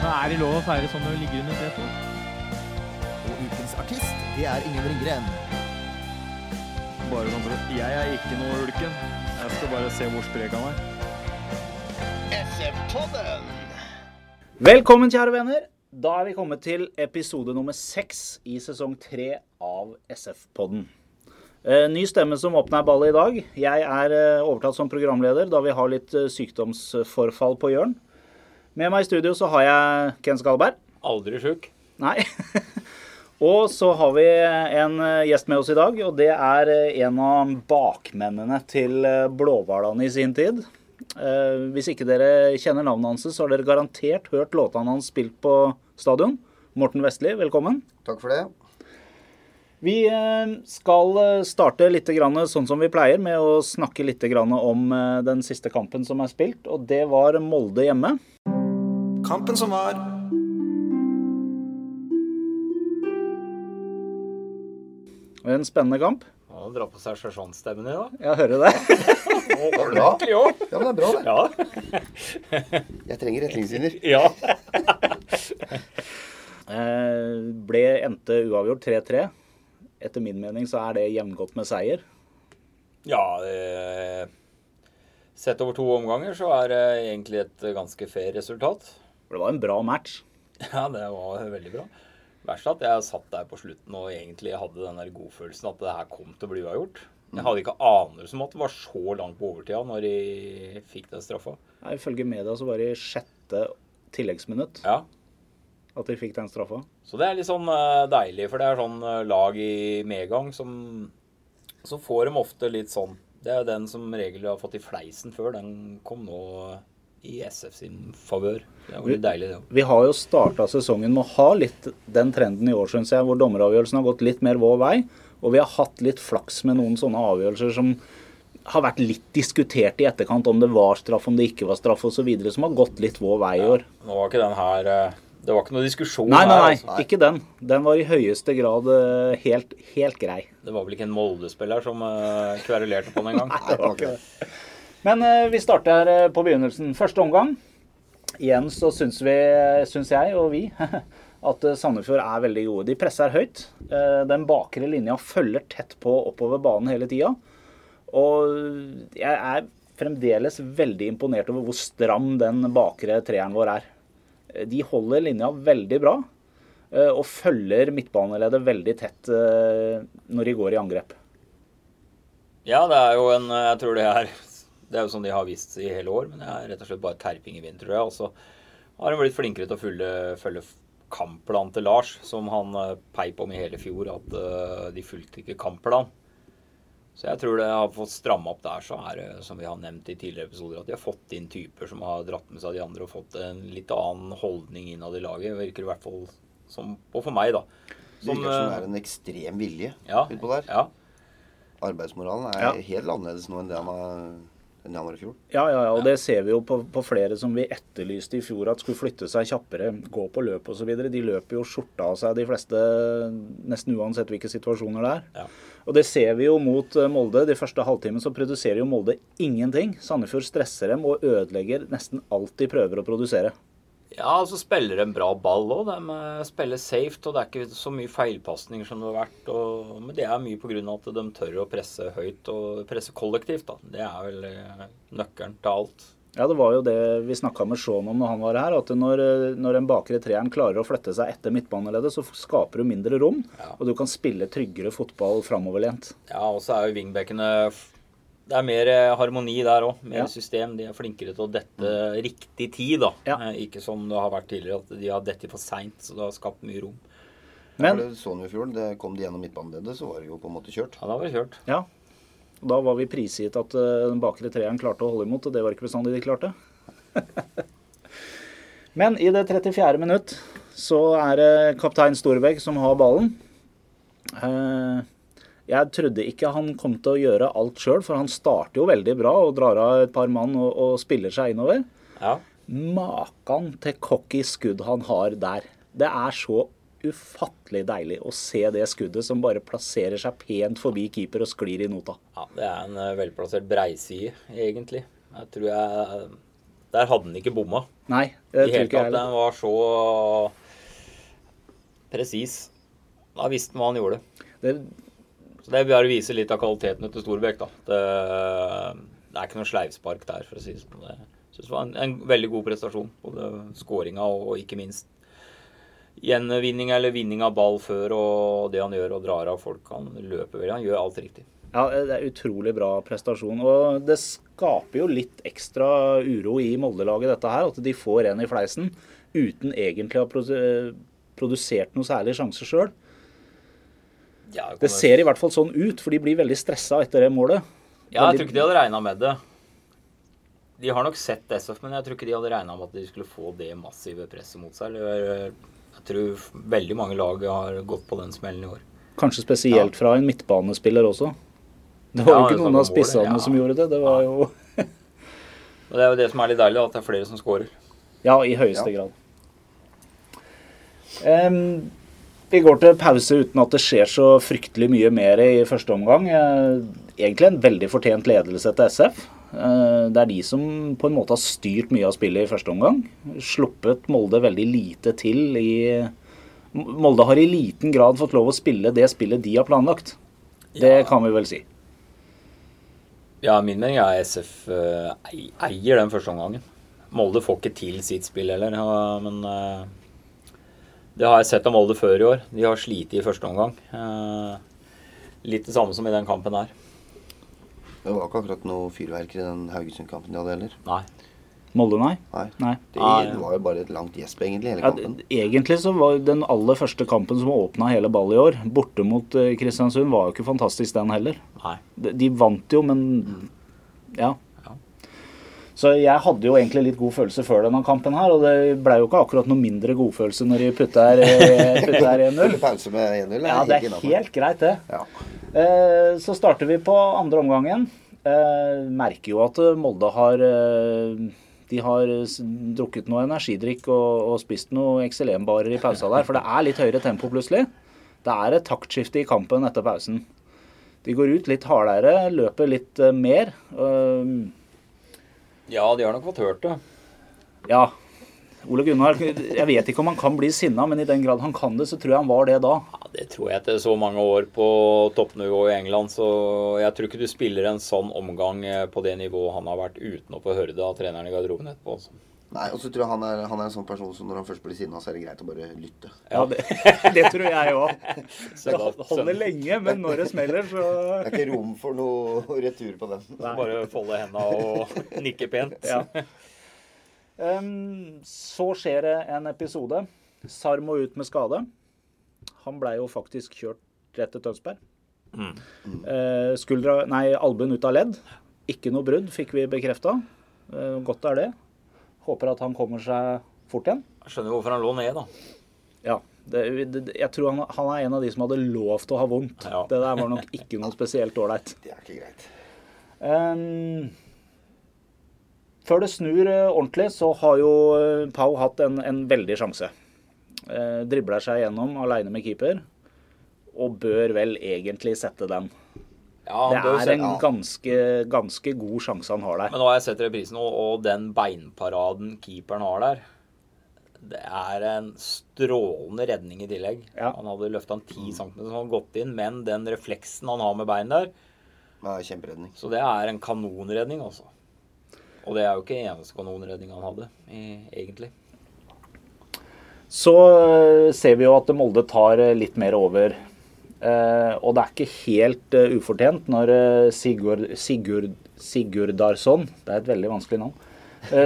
Men er det lov å feire sånn når du ligger under setet? Og ukens artist, det er Ingen Ringgren. Bare sånn for at Jeg er ikke noe ulken. Jeg skal bare se hvor sprek han er. Velkommen, kjære venner. Da er vi kommet til episode nummer seks i sesong tre av SF-podden. Eh, ny stemme som åpner ballet i dag. Jeg er eh, overtatt som programleder da vi har litt eh, sykdomsforfall på Jørn. Med meg i studio så har jeg Ken Skalberg. Aldri sjuk. Nei. og så har vi en eh, gjest med oss i dag, og det er eh, en av bakmennene til eh, Blåhvalene i sin tid. Eh, hvis ikke dere kjenner navnet hans, så har dere garantert hørt låtene hans spilt på stadion. Morten Vestli, velkommen. Takk for det. Vi skal starte litt grann sånn som vi pleier, med å snakke litt grann om den siste kampen som er spilt. Og det var Molde hjemme. Kampen som var. En spennende kamp. Han drar på seg sersjantstemmen i dag. Ja, hører det. Ordentlig òg. Ja, men det er bra, det. Ja. Jeg trenger retningslinjer. ja. Eh, ble endte uavgjort 3-3. Etter min mening så er det jevngodt med seier. ja det, sett over to omganger så er det egentlig et ganske fair resultat. For det var en bra match. Ja, det var veldig bra. Verst at jeg satt der på slutten og egentlig hadde den der godfølelsen at det her kom til å bli uavgjort. Jeg hadde ikke anelse om at det var så langt på overtida når de fikk den straffa. Nei, Ifølge media så var det i sjette tilleggsminutt Ja, at de fikk den straffa. Så det er litt sånn eh, deilig, for det er sånn eh, lag i medgang som Så får de ofte litt sånn Det er jo den som regel har fått i fleisen før. Den kom nå i SF sin favør. Det er deilig, det òg. Vi har jo starta sesongen med å ha litt den trenden i år, syns jeg, hvor dommeravgjørelsen har gått litt mer vår vei. Og vi har hatt litt flaks med noen sånne avgjørelser som har vært litt diskutert i etterkant, om det var straff, om det ikke var straff osv., som har gått litt vår vei i år. Nå var ikke den her eh, Det var ikke noe diskusjon Nei, nei, her. nei, Altså. ikke den. Den var i høyeste grad eh, helt, helt grei. Det var vel ikke en Molde-spiller som uh, kverulerte på den engang. Nei, det var ikke det. Men eh, vi starter eh, på begynnelsen. Første omgang. Igjen så syns vi, syns jeg og vi, at eh, Sandefjord er veldig gode. De presser høyt. Eh, Den bakre linja følger tett på oppover banen hele tida. Og jeg er fremdeles veldig imponert over hvor stram den bakre treeren vår er. Eh, De holder linja veldig bra. eh, Og følger midtbaneleddet veldig tett eh, når de går i angrep. Ja, det er jo en Jeg tror det er Det er jo sånn de har vist i hele år, men det er rett og slett bare terping i vind, tror jeg. Og så har de blitt flinkere til å følge, følge kampplanen til Lars, som han eh, peip om i hele fjor, at eh, de fulgte ikke kampplanen. Så jeg tror det har fått stramme opp der, så er det, som vi har nevnt i tidligere episoder, at de har fått inn typer som har dratt med seg de andre og fått en litt annen holdning innad i laget. Virker i hvert fall som Og for meg, da. Det virker som det eh, er en ekstrem vilje ja, utpå der. ja. Arbeidsmoralen er Ja. helt annerledes nå enn det han var, enn han var i fjor. Ja, ja, ja, og det ser vi jo på, på flere som vi etterlyste i fjor at skulle flytte seg kjappere, gå på løp osv. De løper jo skjorta av seg, de fleste, nesten uansett hvilke situasjoner det er. Ja. Og det ser vi jo mot eh, Molde. De første halvtimene så produserer jo Molde ingenting. Sandefjord stresser dem og ødelegger nesten alt de prøver å produsere. Ja, så spiller de en bra ball òg. De eh, spiller safe, og det er ikke så mye feilpasninger som det har vært. Og, men det er mye pga. at de tør å presse høyt og presse kollektivt. da. Det er vel eh, nøkkelen til alt. Ja, det var jo det vi snakka med Shaun om når han var her. At når, eh, når en bakre treeren klarer å flytte seg etter midtbaneleddet, så skaper du mindre rom. Ja. Og du kan spille tryggere fotball framoverlent. Ja, og så er jo wingbackene Det er mer eh, harmoni der òg. Mer Ja. system. De er flinkere til å dette riktig tid, da. Ja. Eh, Ikke som det har vært tidligere, at de har dettet for seint. Så det har skapt mye rom. Men, ja, det sånn i fjor. Det kom de gjennom midtbaneleddet, så var det jo på en måte kjørt. Ja, det var det kjørt. Ja. Da var vi prisgitt at eh, den bakre treeren klarte å holde imot, og det var ikke bestandig de klarte. Men i det 34. minutt så er det kaptein Storbekk som har ballen. Eh, Jeg trodde ikke han kom til å gjøre alt sjøl, for han starter jo veldig bra og drar av et par mann og, og spiller seg innover. Ja. Makan til cocky skudd han har der. Det er så ufattelig deilig å se det skuddet som bare plasserer seg pent forbi keeper og sklir i nota. ja. Det er en eh, velplassert breiside, egentlig. Jeg tror jeg Der hadde han ikke bomma. Nei, I det tror hele ikke jeg. Den var så presis. Da visste han hva han gjorde. Det, Det bare viser litt av kvalitetene til Storbekk. da. Det, det er ikke noe sleivspark der, for å si det sånn. Jeg synes det var en, en veldig god prestasjon. Både skåringa og, og ikke minst gjenvinning eller vinning av ball før og det han gjør og drar av folk. Han løper veldig. Han gjør alt riktig. ja, det er utrolig bra prestasjon. Og det skaper jo litt ekstra uro i Molde-laget, dette her. At de får en i fleisen uten egentlig å ha produsert noe særlig sjanse sjøl. Ja, Det ser i hvert fall sånn ut, for de blir veldig stressa etter det målet. Ja, jeg tror ikke de hadde regna med det. De har nok sett SF, men jeg tror ikke de hadde regna med at de skulle få det massive presset mot seg. Jeg tror veldig mange lag har gått på den smellen i år. Kanskje spesielt fra en midtbanespiller også. Det var Ja, jo det ikke noen av spissene ja. som gjorde det. Det var jo Og Det er jo det som er litt deilig, at det er flere som scorer. Ja, i høyeste Ja. grad. Em, vi går til pause uten at det skjer så fryktelig mye mer i første omgang. Eh, egentlig en veldig fortjent ledelse til SF. Eh, det er de som på en måte har styrt mye av spillet i første omgang. Sluppet Molde veldig lite til i Molde har i liten grad fått lov å spille det spillet de har planlagt. Det Ja. kan vi vel si. Ja, min mening er SF eh, eier den første omgangen. Molde får ikke til sitt spill heller, men det har jeg sett av Molde før i år. De har slitt i første omgang. Eh, litt det samme som i den kampen her. Det var ikke akkurat noe fyrverkeri i den Haugesund-kampen de hadde heller. Nei. Molde, nei. Nei. nei. Det, det var jo bare et langt gjesp, egentlig, hele Ja, kampen. d- egentlig så var den aller første kampen som åpna hele ballet i år, borte mot eh, Kristiansund, var jo ikke fantastisk den heller. Nei. De, de vant jo, men ja. Så jeg hadde jo egentlig litt god følelse før denne kampen her, og det ble jo ikke akkurat noe mindre godfølelse når de putter, her putter 1-0. Full pause med 1-0 Ja, det er helt greit, det. Ja. Eh, Så starter vi på andre omgangen. Eh, Merker jo at eh, Molde har eh, De har drukket noe energidrikk og, og spist noe XLM-barer i pausa der. For det er litt høyere tempo plutselig. Det er et taktskifte i kampen etter pausen. De går ut litt hardere, løper litt eh, mer. Eh, Ja, de har nok fått hørt det. Ja. Ole Gunnar, jeg vet ikke om han kan bli sinna, men i den grad han kan det, så tror jeg han var det da. Ja, Det tror jeg etter så mange år på toppnivå i England, så jeg tror ikke du spiller en sånn omgang eh, på det nivået han har vært uten å få høre det av treneren i garderoben etterpå. altså. Nei, og så tror jeg han er, han er en sånn person som når han først blir sinna, så er det greit å bare lytte. Ja, det, det tror jeg òg. Det holder lenge, men når det smeller, så Det er ikke rom for noe retur på den. Nei. Bare folde henda og nikke pent. Ja. Um, så skjer det en episode. Sarmo ut med skade. Han blei jo faktisk kjørt rett til Tønsberg. Mm. Uh, skuldra, nei, albuen ut av ledd. Ikke noe brudd, fikk vi bekrefta. Uh, godt er det. Håper at han kommer seg fort igjen. Jeg skjønner hvorfor han lå ned, da. Ja. Det, det, jeg tror han, han er en av de som hadde lov til å ha vondt. Ja. Det der var nok ikke noe spesielt ålreit. Det er ikke greit. Ehm, før det snur eh, ordentlig, så har jo eh, Pau hatt en, en veldig sjanse. Uh, dribler seg gjennom aleine med keeper, og bør vel egentlig sette den. Ja, Det er se- en ja. ganske, ganske god sjanse han har der. Men nå har jeg sett reprisen, og, og den beinparaden keeperen har der Det er en strålende redning i tillegg. Ja. Han hadde løfta han 10 cm, så han hadde gått inn, men den refleksen han har med bein der Det er kjemperedning. Så det er en kanonredning, altså. Og det er jo ikke eneste kanonredning han hadde, i, egentlig. Så eh, ser vi jo at Molde tar eh, litt mer over. Eh, og det er ikke helt eh, ufortjent når eh, Sigurd, Sigurd, Sigurdarsson, det er et veldig vanskelig navn,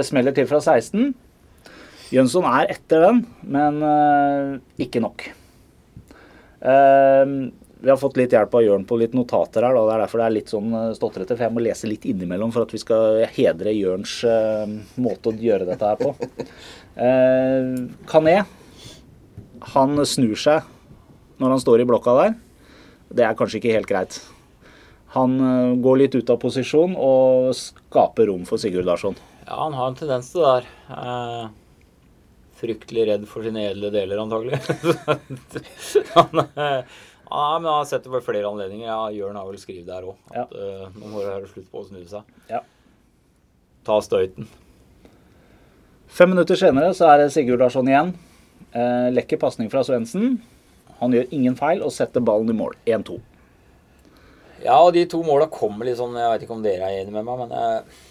smeller til fra 16. Jønsson er etter den, men ikke nok. Vi har fått litt hjelp av Jørn på litt notater her. Da. Det er derfor det er litt sånn stotrete. For jeg må lese litt innimellom for at vi skal hedre Jørns måte å gjøre dette her på. Kané Han snur seg når han står i blokka der. Det er kanskje ikke helt greit. Han eh, går litt ut av posisjon og skaper rom for Sigurd Larsson. Ja, han har en tendens til det der. Eh, fryktelig redd for sine edle deler, antagelig. han, eh, ja, men jeg har sett det ved flere anledninger. Ja, Jørn har vel skrevet der òg. Ja. Eh, nå må det være slutt på å snu seg. Ja. Ta støyten. Fem minutter senere så er det Sigurd Larsson igjen. Eh, lekker pasning fra Svendsen. Han gjør ingen feil og setter ballen i mål. 1-2. Ja, og de to måla kommer litt sånn Jeg vet ikke om dere er enig med meg, men eh,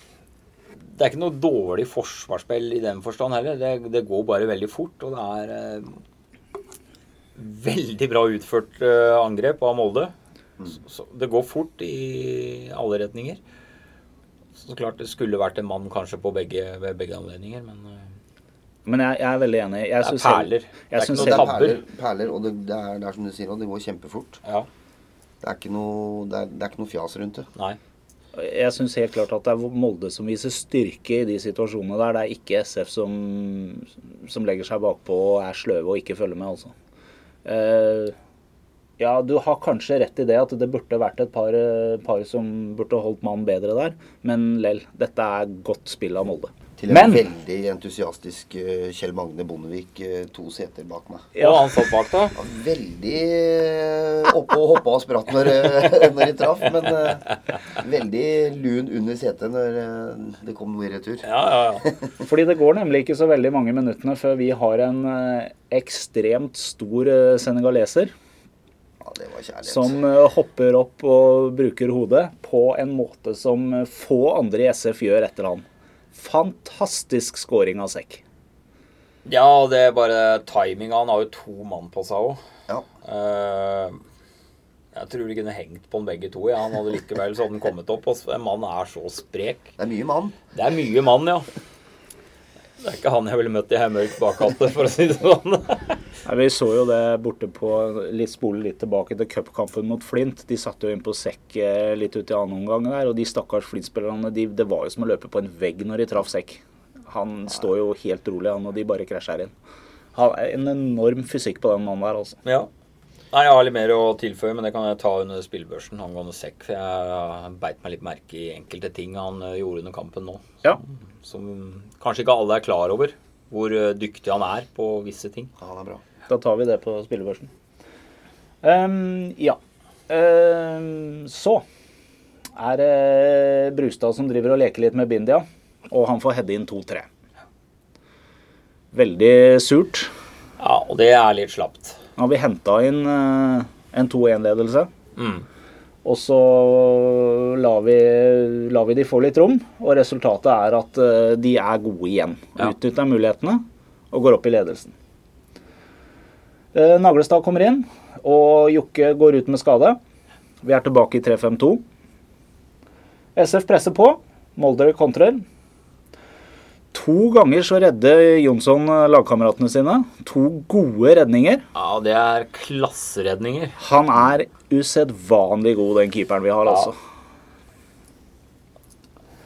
det er ikke noe dårlig forsvarsspill i den forstand heller. Det, det går bare veldig fort, og det er eh, veldig bra utført eh, angrep av Molde. Så, så det går fort i alle retninger. Så klart det skulle vært en mann kanskje på begge, ved begge anledninger, men eh, Men jeg, jeg er veldig enig. Jeg det er perler. Det jeg er ikke noe er tabber. perler, perler og det, det, er, det er som du sier, og det går kjempefort. Ja, Det er ikke noe, det er, det er ikke noe fjas rundt det. nei. Jeg syns helt klart at det er Molde som viser styrke i de situasjonene der. Det er ikke SF som, som legger seg bakpå og er sløve og ikke følger med, altså. Uh, ja, du har kanskje rett i det at det burde vært et par, eh, par som burde holdt mannen bedre der, men lell. Dette er godt spill av Molde. Til en Men veldig entusiastisk eh, Kjell Magne Bondevik eh, to seter bak meg. Ja. Han satt bak da. Veldig eh, oppe og hoppa og spratt når, når de traff, men veldig lun under setet når det kom noe i retur. Ja, ja, ja. Fordi det går nemlig ikke så veldig mange minuttene før vi har en ekstremt stor senegaleser Ja, som hopper opp og bruker hodet på en måte som få andre i SF gjør etter han. Fantastisk scoring av sekk. Ja, det er bare timinga. Han har jo to mann på seg òg. Ja. jeg tror de kunne hengt på han begge to. Ja. Han hadde likevel så hadde han kommet opp. En mann er så sprek. Det er mye mann. Det er mye mann, ja. Det er ikke han jeg ville møtt i mørk bakkante, for å si det sånn. Nei, vi så jo det borte på litt Spole litt tilbake til cupkampen mot Flint. De satte jo inn på sekk eh, litt ut i annen omgang der, og de stakkars Flint-spillerne de, Det var jo som å løpe på en vegg når de traff sekk. Han står jo helt rolig, han, og de bare krasjer inn. Han er en enorm fysikk på den mannen der, altså. Ja. Nei, jeg har litt mer å tilføye, men det kan jeg ta under spillebørsen angående sekk. For jeg beit meg litt merke i enkelte ting han eh, gjorde under kampen nå. Ja. Som kanskje ikke alle er klar over. Hvor eh, dyktig han er på visse ting. Ja, han er bra. Da tar vi det på spillebørsen. Um, ja. Um, så er det Brustad som driver og leker litt med Bindia, og han får heade inn 2-3. Veldig surt. Ja, og det er litt slapt. Nå har vi henta inn eh, en 2-1-ledelse. Mm. Og så lar vi, lar vi de få litt rom, og resultatet er at eh, de er gode igjen. Ja. Utnytter mulighetene og går opp i ledelsen. Eh, Naglestad kommer inn, og Jokke går ut med skade. Vi er tilbake i 3-5-2. SF presser på. Molde kontrer. To ganger så redder Jonsson eh, lagkameratene sine. To gode redninger. Ja, det er klasseredninger. Han er usedvanlig god, den keeperen vi har, Ja. altså.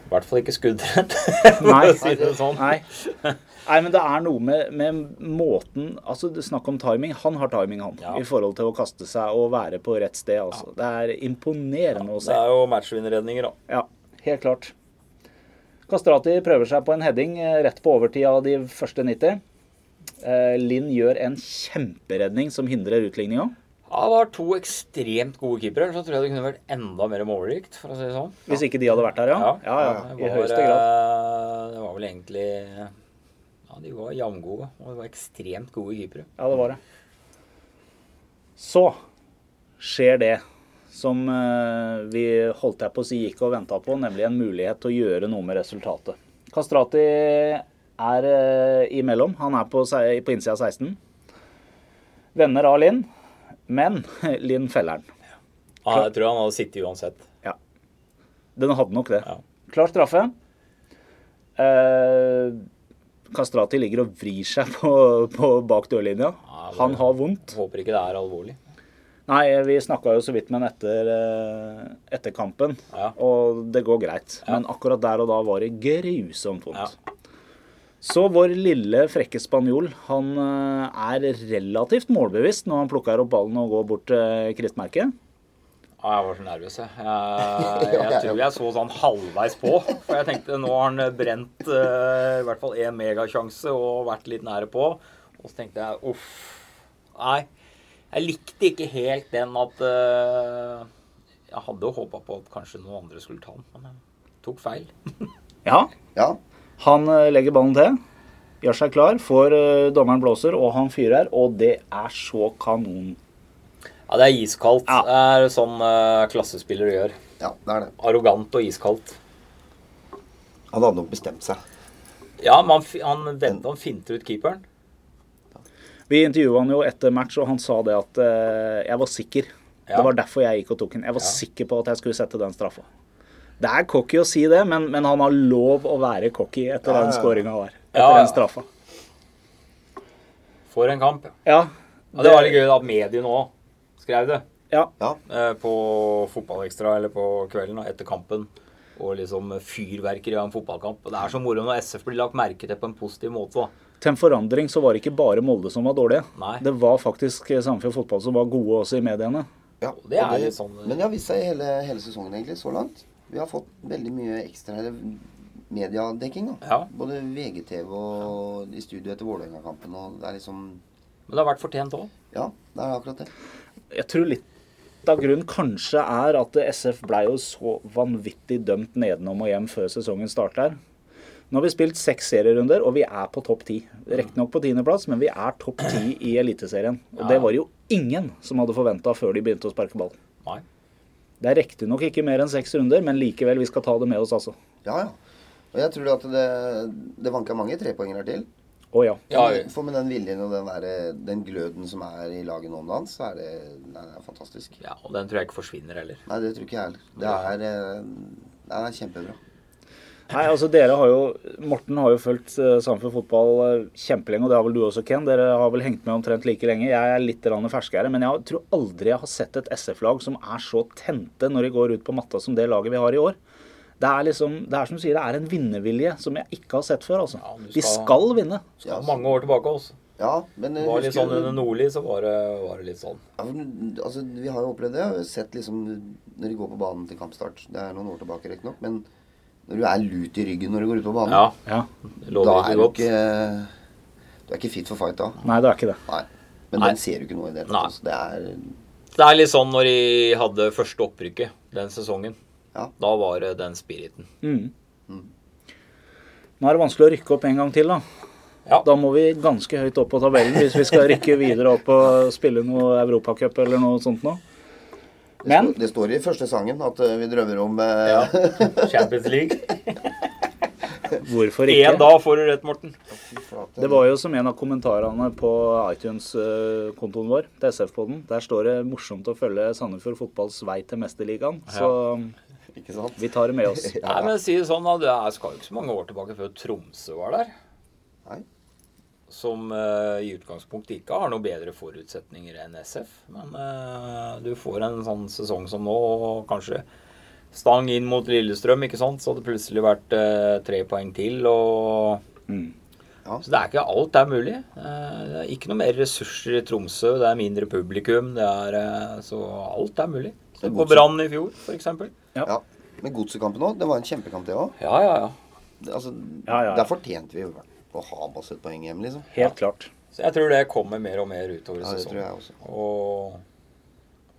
I hvert fall ikke skuddrett. Nei. for å si det sånn. Nei. Nei, men det er noe med, med måten Altså, Snakk om timing. Han har timing, han. Ja. I forhold til å kaste seg og være på rett sted. altså. Det er imponerende å se. Det er jo matchvinnerredninger, da. Ja, helt klart. Kastrati prøver seg på en heading eh, rett på overtid av de første 90. Eh, Linn gjør en kjemperedning som hindrer utligninga. Ja, det var to ekstremt gode keepere, så tror jeg det kunne vært enda mer målrikt, for å si det sånn. Hvis ikke de hadde vært der, ja. Ja, ja, det I var, høyeste grad. Det var vel egentlig Ja, de var jamgode. og de var ekstremt gode keepere. Ja, det var det. Så skjer det som eh, vi holdt jeg på å si gikk og venta på, nemlig en mulighet til å gjøre noe med resultatet. Kastrati er eh, imellom. Han er på, på innsida av 16. Venner av Linn, men Linn feller den. Ja, jeg tror han hadde sittet uansett. Ja. Den hadde nok det. Ja. Klar straffe. Eh, Kastrati ligger og vrir seg på, på bak dørlinja. Ja, Han har vondt. Håper ikke det er alvorlig. Nei, vi snakka jo så vidt med han etter, eh, etter kampen, Ja. og det går greit. Men akkurat der og da var det grusomt vondt. Så vår lille, frekke spanjol han eh, er relativt målbevisst når han plukker opp ballen og går bort til kristmerket. Ah, jeg var så nervøs, jeg. Jeg, jeg tror jeg så sånn halvveis på. For jeg tenkte nå har han brent uh, i hvert fall én megasjanse og vært litt nære på. Og så tenkte jeg uff. Nei. Jeg likte ikke helt den at uh, Jeg hadde håpa på at kanskje noen andre skulle ta den, men jeg tok feil. Ja, Ja. Han eh, legger ballen til. Gjør seg klar, får eh, dommeren blåser, og han fyrer. Og det er så kanon. Ja, det er iskaldt. Ja. Det er sånn eh, klassespillere gjør. ja, det er det. Arrogant og iskaldt. Han hadde nok bestemt seg. Ja, men han, han han finter ut keeperen. Vi intervjua han jo etter match, og han sa det at uh, jeg var sikker. Ja. Det var derfor jeg gikk og tok den. Jeg var sikker på at jeg skulle sette den straffa. Det er cocky å si det, men, men han har lov å være cocky etter Ja, den ja. skåringa der. Etter Ja, ja. den straffa. For en kamp. Ja. Ja, det var litt gøy at mediene òg skrev det. Ja. Ja. eh, På Fotballekstra eller på kvelden etter kampen. Og liksom fyrverkeri av en fotballkamp. Og Det er så moro når SF blir lagt merke til på en positiv måte. da. Til en forandring så var det ikke bare Molde som var dårlige. Nei. Det var faktisk Sandefjord Fotball som var gode også i mediene. Ja, Og det er litt sånn- Men det har vist seg hele, hele sesongen egentlig, så langt. Vi har fått veldig mye ekstra mediedekking. da. Ja. Både VGTV og i studio etter Vålerenga-kampen. og Det er liksom Men det har vært fortjent òg. Ja, det er akkurat det. Jeg tror litt av grunnen kanskje er at SF ble jo så vanvittig dømt nedenom og hjem før sesongen starter. Nå har vi spilt seks serierunder, og vi er på topp ti. Riktignok på tiendeplass, men vi er topp ti i Eliteserien. Og det var jo ingen som hadde forventa før de begynte å sparke ball. Det er riktignok ikke mer enn seks runder, men likevel, vi skal ta det med oss, altså. Ja, ja. Og jeg tror at det, det vanka mange trepoengere til. Å ja. Ja, For med den viljen og den, der, den gløden som er i laget nå om dagen, så er det, det er fantastisk. ja, og den tror jeg ikke forsvinner heller. Nei, det tror ikke jeg heller. Det er, eh, det er kjempebra. Nei, altså dere har jo Morten har jo fulgt Samfunn fotball eh, kjempelenge, og det har vel du også, Ken. Dere har vel hengt med omtrent like lenge. Jeg er litt ferskere, men jeg tror aldri jeg har sett et SF-lag som er så tente når de går ut på matta som det laget vi har i år. Det er liksom, det er som du sier, det er en vinnervilje som jeg ikke har sett før. altså. Ja, skal, De skal- skal vinne. Skal mange år tilbake også. Ja, men Det var litt husker- sånn under Nordli, så var det, var det litt sånn. Ja, for, altså, vi har jo opplevd det. Jeg har sett liksom når de går på banen til kampstart. Det er noen år tilbake, riktignok. Men når du er lut i ryggen når du går ut på banen, Ja, Ja. da er du ikke Du er ikke fit for fight da. Nei, det er ikke det. Nei. Men Nei. den ser du ikke noe i det hele tatt. Det er Det er litt sånn når de hadde første opprykket den sesongen. Ja. Da var det den spiriten. Mm. Nå er det vanskelig å rykke opp en gang til, da. Ja. Da må vi ganske høyt opp på tabellen hvis vi skal rykke videre opp og spille noe Europacup eller noe sånt nå. Det, Men står, det står i første sangen at eh, vi drømmer om eh, Ja. Champions League. hvorfor Én ikke? dag får du rett, Morten. Det var jo som en av kommentarene på iTunes-kontoen vår, til SF-poden. Der står det 'morsomt å følge Sandefjord fotballs vei til mesterligaen'. Så Ikke sant? vi tar det med oss. Nei, men si det sånn, da. Det skal jo ikke så mange år tilbake før Tromsø var der. Som uh, i utgangspunktet ikke har noe bedre forutsetninger enn SF. Men uh, du får en sånn sesong som nå, og kanskje stang inn mot Lillestrøm, ikke sant. Så hadde det plutselig vært uh, tre poeng til, og Mm. Så det er ikke alt er mulig. Eh, Det er ikke noe mer ressurser i Tromsø, det er mindre publikum, det er Så alt er mulig. Se på Brann i fjor, f.eks. Ja. Men godsekampen òg, det var en kjempekamp, det òg. Ja, ja, ja. Altså, Ja, ja, ja. Der fortjente vi jo å ha masse poeng hjem, liksom. Helt klart. Så jeg tror det kommer mer og mer utover Ja, det tror sesongen. jeg også. Og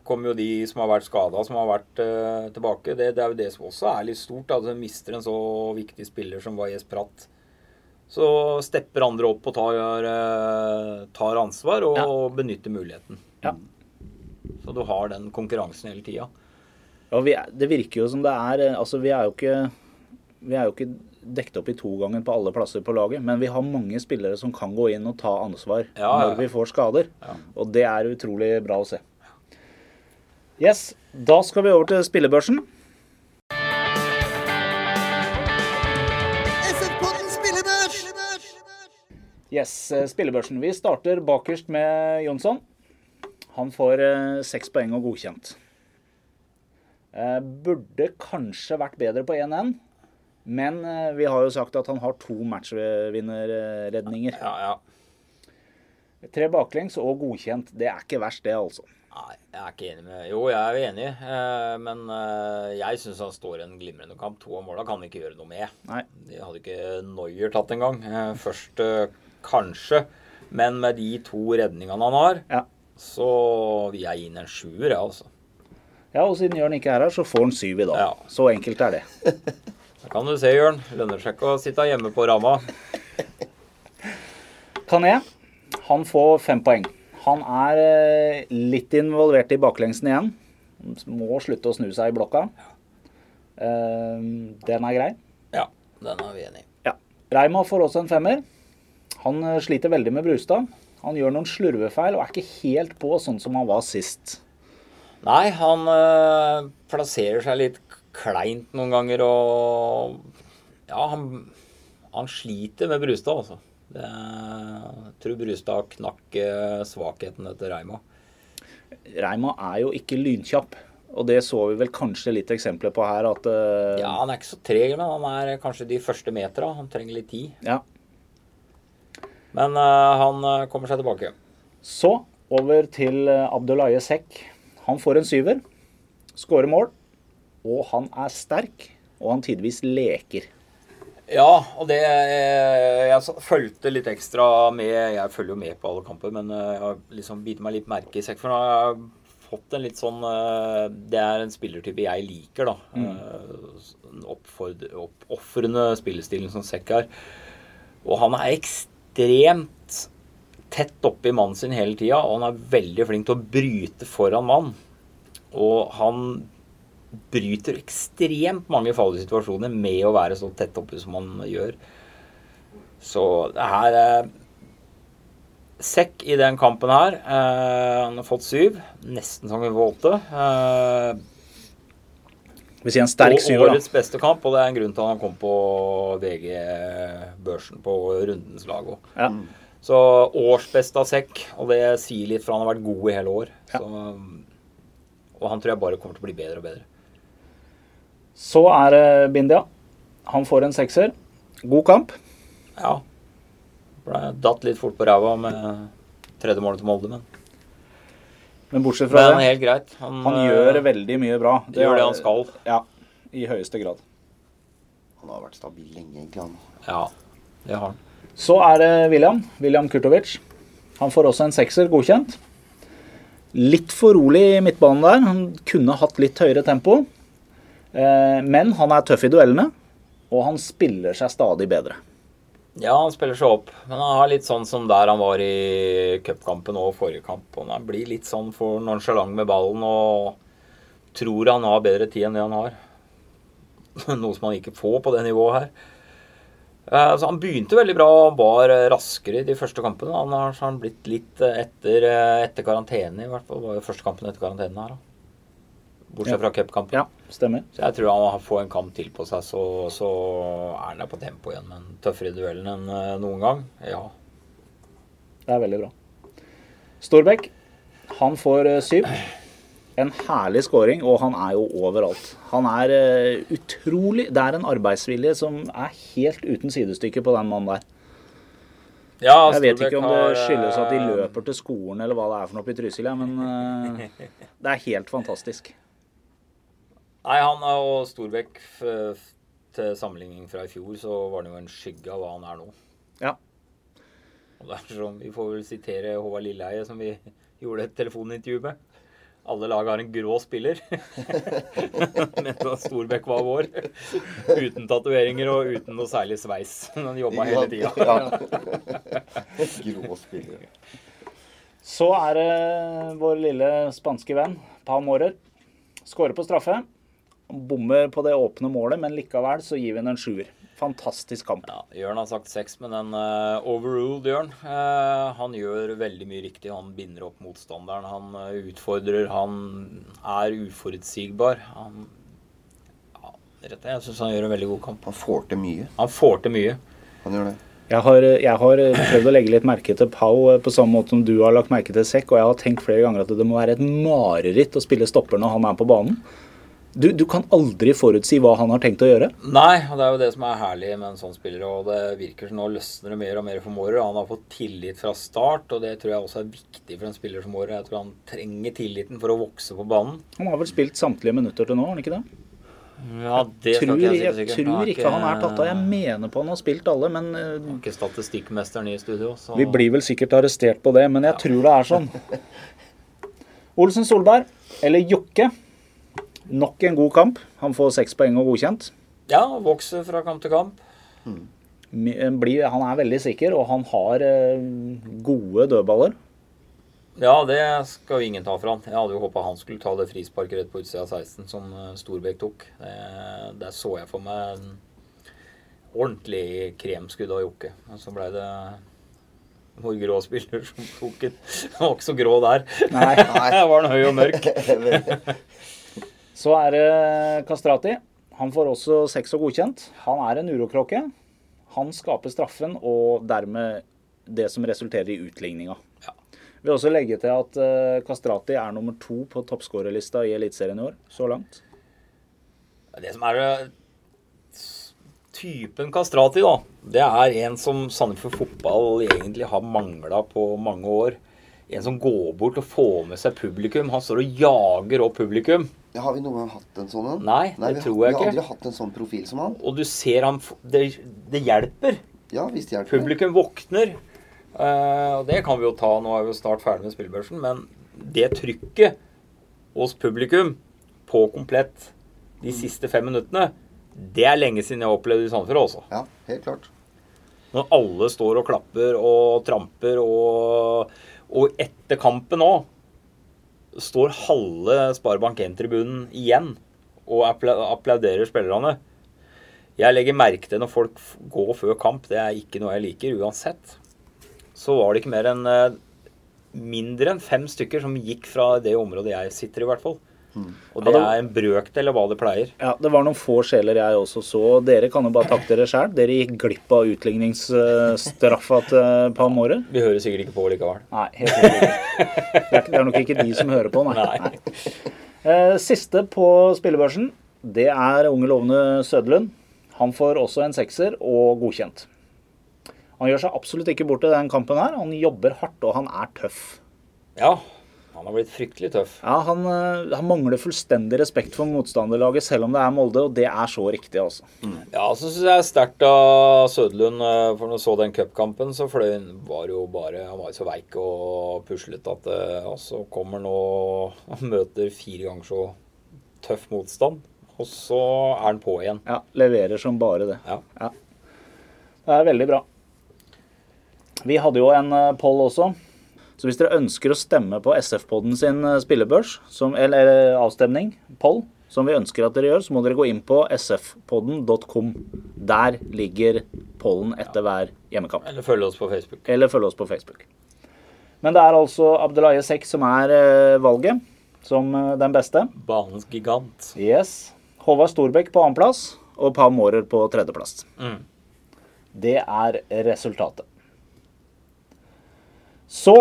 kommer jo de som har vært skada, som har vært uh, tilbake. Det, det er jo det som også er litt stort. At Du mister en så viktig spiller som Valles Pratt. Så stepper andre opp og tar, uh, tar ansvar og benytter muligheten. Ja. Så du har den konkurransen hele tida. Ja, vi er, det virker jo som det er eh, Altså, vi er jo ikke Vi er jo ikke dekket opp i to ganger på alle plasser på laget, men vi har mange spillere som kan gå inn og ta ansvar Ja, ja. når vi får skader. Ja. Og det er utrolig bra å se. Yes, da skal vi over til spillebørsen. Yes, eh, spillebørsen. Vi starter bakerst med Jonsson. Han får eh, seks poeng og godkjent. Eh, burde kanskje vært bedre på 1-1, Men eh, vi har jo sagt at han har to matchvinnerredninger. Ja, ja. Tre baklengs og godkjent. Det er ikke verst, det, altså. Nei, jeg er ikke enig med Jo, jeg er jo enig, eh, men eh, jeg syns han står i en glimrende kamp. To av måla kan vi ikke gjøre noe med. Nei. De hadde ikke Noyer tatt engang. Først kanskje, men med de to redningene han har, Ja. så vil jeg gi inn en sjuer, jeg, altså. Ja, og siden Jørn ikke er her, så får han syv i dag. Ja. Så enkelt er det. Kan du se, Jørn. Lønner seg ikke å sitte hjemme på ramma. Kané, han får fem poeng. Han er eh, litt involvert i baklengsen igjen. Må slutte å snu seg i blokka. Eh, Den er grei. Ja, den er vi enig i. Ja. Reima får også en femmer. Han eh, sliter veldig med Brustad. Han gjør noen slurvefeil og er ikke helt på sånn som han var sist. Nei, han øh, plasserer seg litt kleint noen ganger og Ja, han, han sliter med Brustad, altså. Det, jeg tror Brustad knakk øh, svakheten etter Reima. Reima er jo ikke lynkjapp. Og det så vi vel kanskje litt eksempler på her, at uh... Ja, han er ikke så treg, men han er kanskje de første metera. Han trenger litt tid. ja. Men uh, han kommer seg tilbake. Så over til eh, Abdullaye Sekk. Han får en syver, skårer mål, og han er sterk. Og han tidvis leker. Ja, og det eh, Jeg fulgte litt ekstra med Jeg følger jo med på alle kamper, men eh, jeg har liksom bitt meg litt merke i sekk. For nå har jeg fått en litt sånn eh, Det er en spillertype jeg liker, da. Mm. en opp, spillestilen som sekk er. Og han er ekstremt tett oppi mannen sin hele tida, og han er veldig flink til å bryte foran mann. Og han bryter ekstremt mange farlige situasjoner med å være så tett oppe som han gjør. Så det her er Sekk i den kampen her. Eh, han har fått syv. Nesten som vi får åtte. Eh, Vi sier en sterk syver, da. årets beste kamp, og det er en grunn til at han kom på VG-børsen på rundens lag òg. Ja. Så årsbeste av Sekk, og det sier litt, for han har vært god i hele år. Ja. Så, og han tror jeg bare kommer til å bli bedre og bedre. Så er det Bindia. Han får en sekser. God kamp. Ja. Ble datt litt fort på ræva med tredje målet til Molde, men, Men bortsett fra men det, helt greit. Han, han eh, gjør veldig mye bra. gjør det han skal. Ja, i høyeste grad. Han har vært stabil lenge, egentlig. han. Ja, det har han. Så er det William. William Kurtovic. Han får også en sekser godkjent. Litt for rolig i midtbanen der. Han kunne hatt litt høyere tempo. Eh, Men han er tøff i duellene, og han spiller seg stadig bedre. Ja, han spiller seg opp, men han har litt sånn som der han var i cupkampen og forrige kamp. Og han blir litt sånn for nonsjalant med ballen og tror han har bedre tid enn det han har. Noe som han ikke får på det nivået her. Eh, Så Han begynte veldig bra og var raskere i de første kampene. Han har blitt litt etter, eh, etter karantene, i hvert fall. Det var jo første kampen etter karantene her. da. Bortsett Ja. fra cupkampen. Ja, stemmer. Så jeg tror han får en kamp til på seg, så, så er han der på tempo igjen. Men tøffere i duellen enn eh, noen gang? Ja. Det er veldig bra. Storbekk, han får eh, syv. En herlig scoring, og han er jo overalt. Han er eh, utrolig Det er en arbeidsvilje som er helt uten sidestykke på den mannen der. ja Jeg vet ikke om det skyldes at de løper til skolen eller hva det er for noe i Trysil, men det er helt fantastisk. Nei, han er og Storbekk til sammenligning fra i fjor, så var han jo en skygge av hva han er nå. Ja. Og det er som, Vi får vel sitere Håvard Lilleheie, som vi gjorde et telefonintervju med. Alle lag har en grå spiller. Mens Storbekk var vår. Uten tatoveringer og uten noe særlig sveis. Han jobba hele tida. Ja. Grå spiller. Så er det vår lille spanske venn, Pau Mårer. Skårer på straffe. Bommer på det åpne målet, men likevel så gir vi den en sjuer. Fantastisk kamp. Ja, Jørn har sagt seks, men den uh, overruled Jørn. Uh, han gjør veldig mye riktig. Han binder opp motstanderen. Han uh, utfordrer. Han er uforutsigbar. Han ja, rett Jeg syns han gjør en veldig god kamp. Han får til mye. Han får til mye. Han gjør det. Jeg har, jeg har prøvd å legge litt merke til Pau på samme måte som du har lagt merke til Sekk, og jeg har tenkt flere ganger at det må være et mareritt å spille stopper når han er på banen. Du, du kan aldri forutsi hva han har tenkt å gjøre. Nei, og det er jo det som er herlig med en sånn spiller. Og det virker som nå løsner det mer og mer for Mårer. Han har fått tillit fra start, og det tror jeg også er viktig for en spiller som Mårer. Jeg tror han trenger tilliten for å vokse på banen. Han har vel spilt samtlige minutter til nå, har han ikke det? Ja, det jeg tror, ikke jeg si jeg tror ikke han er tatt av. Jeg mener på han har spilt alle, men eh, ikke statistikkmesteren i studio, så vi blir vel sikkert arrestert på det. Men jeg tror det er sånn. Olsen Solberg, eller Jokke. Nok en god kamp. Han får seks poeng og godkjent. Ja, vokser fra kamp til kamp. Mi- eh, Blir, han er veldig sikker, og han har eh, gode dødballer. Ja, det skal jo ingen ta fra han. Jeg hadde jo håpa han skulle ta det frisparket rett på utsida av 16 som eh, Storbekk tok. Det, der så jeg for meg en ordentlig kremskudd av Jokke. Og så blei det vår grå spiller som tok et Han var ikke så grå der. Nei. nei. var han høy og mørk. Så er det Kastrati. Han får også seks og godkjent. Han er en urokråke. Han skaper straffen og dermed det som resulterer i utligninga. Ja. Vil også legge til at eh, Kastrati er nummer to på toppskårerlista i Eliteserien i år, så langt. Det som er eh, typen Kastrati, da, det er en som Sandefjord fotball egentlig har mangla på mange år. En som går bort og får med seg publikum. Han står og jager opp publikum. Ja, har vi noen gang hatt en sånn en? Nei, det vi, tror jeg ikke. Vi har aldri hatt en sånn profil som han. Og du ser han Det, det hjelper. Ja, visst hjelper. Publikum våkner. Uh, og det kan vi jo ta. Nå er vi jo snart ferdig med spillbørsen, men det trykket hos publikum på komplett de siste fem minuttene, det er lenge siden jeg har opplevd i Sandefjord, også. Ja, helt klart. Når alle står og klapper og tramper, og, og etter kampen òg står halve Sparebank 1-tribunen igjen og applauderer spillerne. Jeg legger merke til når folk går før kamp, det er ikke noe jeg liker uansett. Så var det ikke mer enn eh, mindre enn fem stykker som gikk fra det området jeg sitter i, hvert fall. Og det Ja, det er en brøkdel av hva det pleier. Ja, Det var noen få sjeler jeg også så. Dere kan jo bare takke dere sjæl. Dere gikk glipp av utligningsstraffa til Palmåre. Vi hører sikkert ikke på likevel. Nei, helt sikkert ikke. Det er, det er nok ikke de som hører på, nei. Nei. Eh, Siste på spillebørsen, det er unge lovende Søderlund. Han får også en sekser og godkjent. Han gjør seg absolutt ikke bort til den kampen her. Han jobber hardt, og han er tøff. Ja, han har blitt fryktelig tøff. Ja, han, eh, han mangler fullstendig respekt for motstanderlaget, selv om det er Molde, og det er så riktig, altså. Ja, så syns jeg er sterkt av Søderlund. eh, For når du så den cupkampen, så fløy han var jo bare Han var så veik og puslete at eh, Og så kommer nå og møter fire ganger så tøff motstand. Og så er han på igjen. Ja, leverer som bare det. Ja. Det er veldig bra. Vi hadde jo en poll også. Så hvis dere ønsker å stemme på SF-podden sin eh, spillebørs, som, eller eh, avstemning, poll, som vi ønsker at dere gjør, så må dere gå inn på sfpodden.com. Der ligger pollen etter hver hjemmekamp. Eller følge oss på Facebook. Eller følg oss på Facebook. Men det er altså Abdelaye 6 som er eh, valget, som den beste. Banens gigant. Yes. Håvard Storbekk på annenplass, og Pam Mårer på tredjeplass. Mm. Det er resultatet. Så,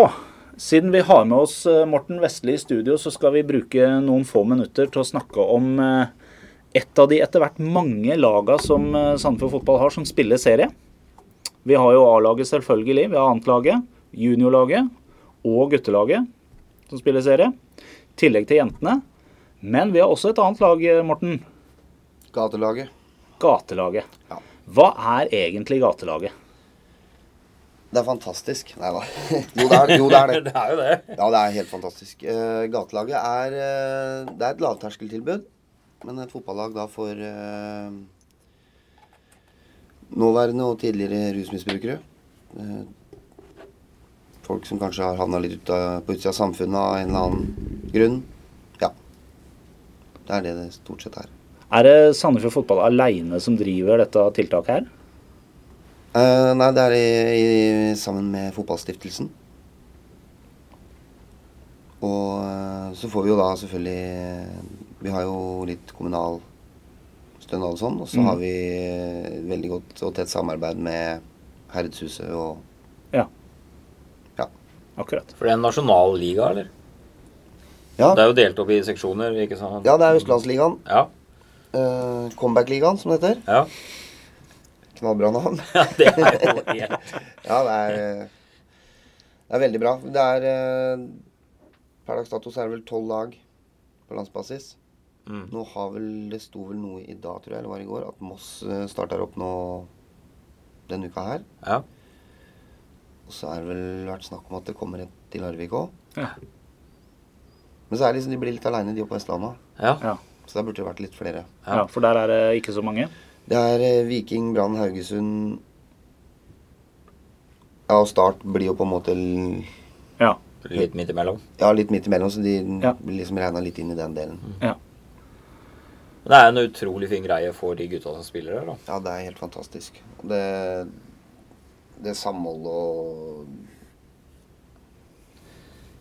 siden vi har med oss eh, Morten Vestli i studio, så skal vi bruke noen få minutter til å snakke om eh, et av de etter hvert mange laga som eh, Sandefjord Fotball har som spiller serie. Vi har jo A-laget selvfølgelig, vi har annetlaget, juniorlaget og guttelaget som spiller serie. I tillegg til jentene. Men vi har også et annet lag, Morten. Gatelaget. Gatelaget. Ja. Hva er egentlig gatelaget? Det er fantastisk. Nei da. Jo, det er, jo, det er det. Det er jo det. Ja, det er helt fantastisk. Uh, gatelaget er, uh, det er et lavterskeltilbud, men et fotballag da for uh, nåværende og tidligere rusmisbrukere. Eh, folk som kanskje har havna litt ut av, på utsida av samfunnet av en eller annen grunn. Ja. Det er det det stort sett er. Er det Sandefjord Fotball aleine som driver dette tiltaket her? Eh, nei, det er i, i, sammen med Fotballstiftelsen. Og uh, så får vi jo da selvfølgelig Vi har jo litt kommunal stønad og sånn. Og så har vi eh, veldig godt og tett samarbeid med Herredshuset og Ja. Ja. Akkurat. For det er en nasjonal liga, eller? Ja, Det er jo delt opp i seksjoner, ikke sant? ja det er Østlandsligaen. Ja. Uh, Comeback-ligaen, som det heter. Ja. Knallbra navn. ja det er jo helt Ja, det er, eh, det er veldig bra. Det er eh, Per dags dato så er det vel tolv lag på landsbasis. mm. Nå har vel Det sto vel noe i dag, tror jeg, eller var det i går, at Moss eh, starter opp nå denne uka her. Ja. Og så er det vel vært snakk om at det kommer et til Larvik òg. Ja. Men så er det liksom, de blir litt aleine, de oppe på Vestlandet. Ja. Ja. Så der burde det vært litt flere. ja, for der er det ikke så mange. Det er eh, Viking, Brann, Haugesund Ja, og Start blir jo på en måte Ja. Litt midt imellom. ja, litt midt imellom, så de Ja. blir liksom regna litt inn i den delen. ja. Det er en utrolig fin greie for de gutta som spiller der, da. Ja, det er helt fantastisk. Og Det, det samholdet og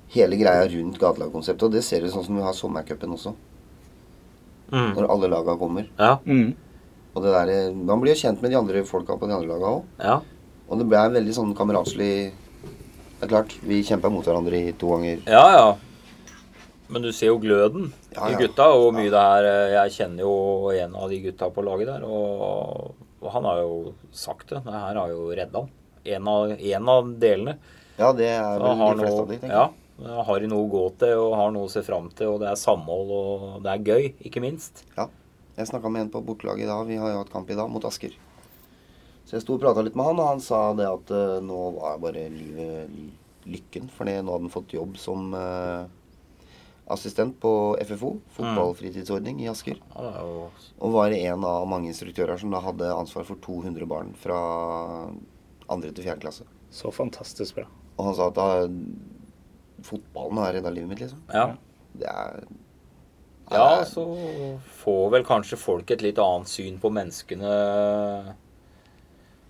Hele greia rundt gatelagkonseptet. Og det ser du sånn som vi har sommercupen også. Mm. Når alle laga kommer. Ja. Mm. Og det der, Man blir jo kjent med de andre folka på de andre laga òg. ja. Og det ble veldig sånn kameratslig Det er klart, vi kjempa mot hverandre i to ganger. Ja, ja. Men du ser jo gløden Ja, i gutta, og hvor mye det er eh, Jeg kjenner jo en av de gutta på laget der, og, og han har jo sagt det. Det her har jo redda han. En av, en av delene. Ja, det er vel de fleste av de, tenker ja, har de noe å gå til, og har noe å se fram til, og det er samhold, og det er gøy, ikke minst. Ja. Jeg snakka med en på bortelaget i dag. Vi har jo hatt kamp i dag mot Asker. Så jeg sto og prata litt med han, og han sa det at uh, nå var bare livet lykken. For nå hadde han fått jobb som uh, assistent på FFO, fotballfritidsordning i Asker. Er Og var en av mange instruktører som da hadde ansvar for 200 barn fra andre til fjerde klasse. Så fantastisk bra. Og han sa at da, fotballen har redda livet mitt, liksom. Ja. Det er Ja, så får vel kanskje folk et litt annet syn på menneskene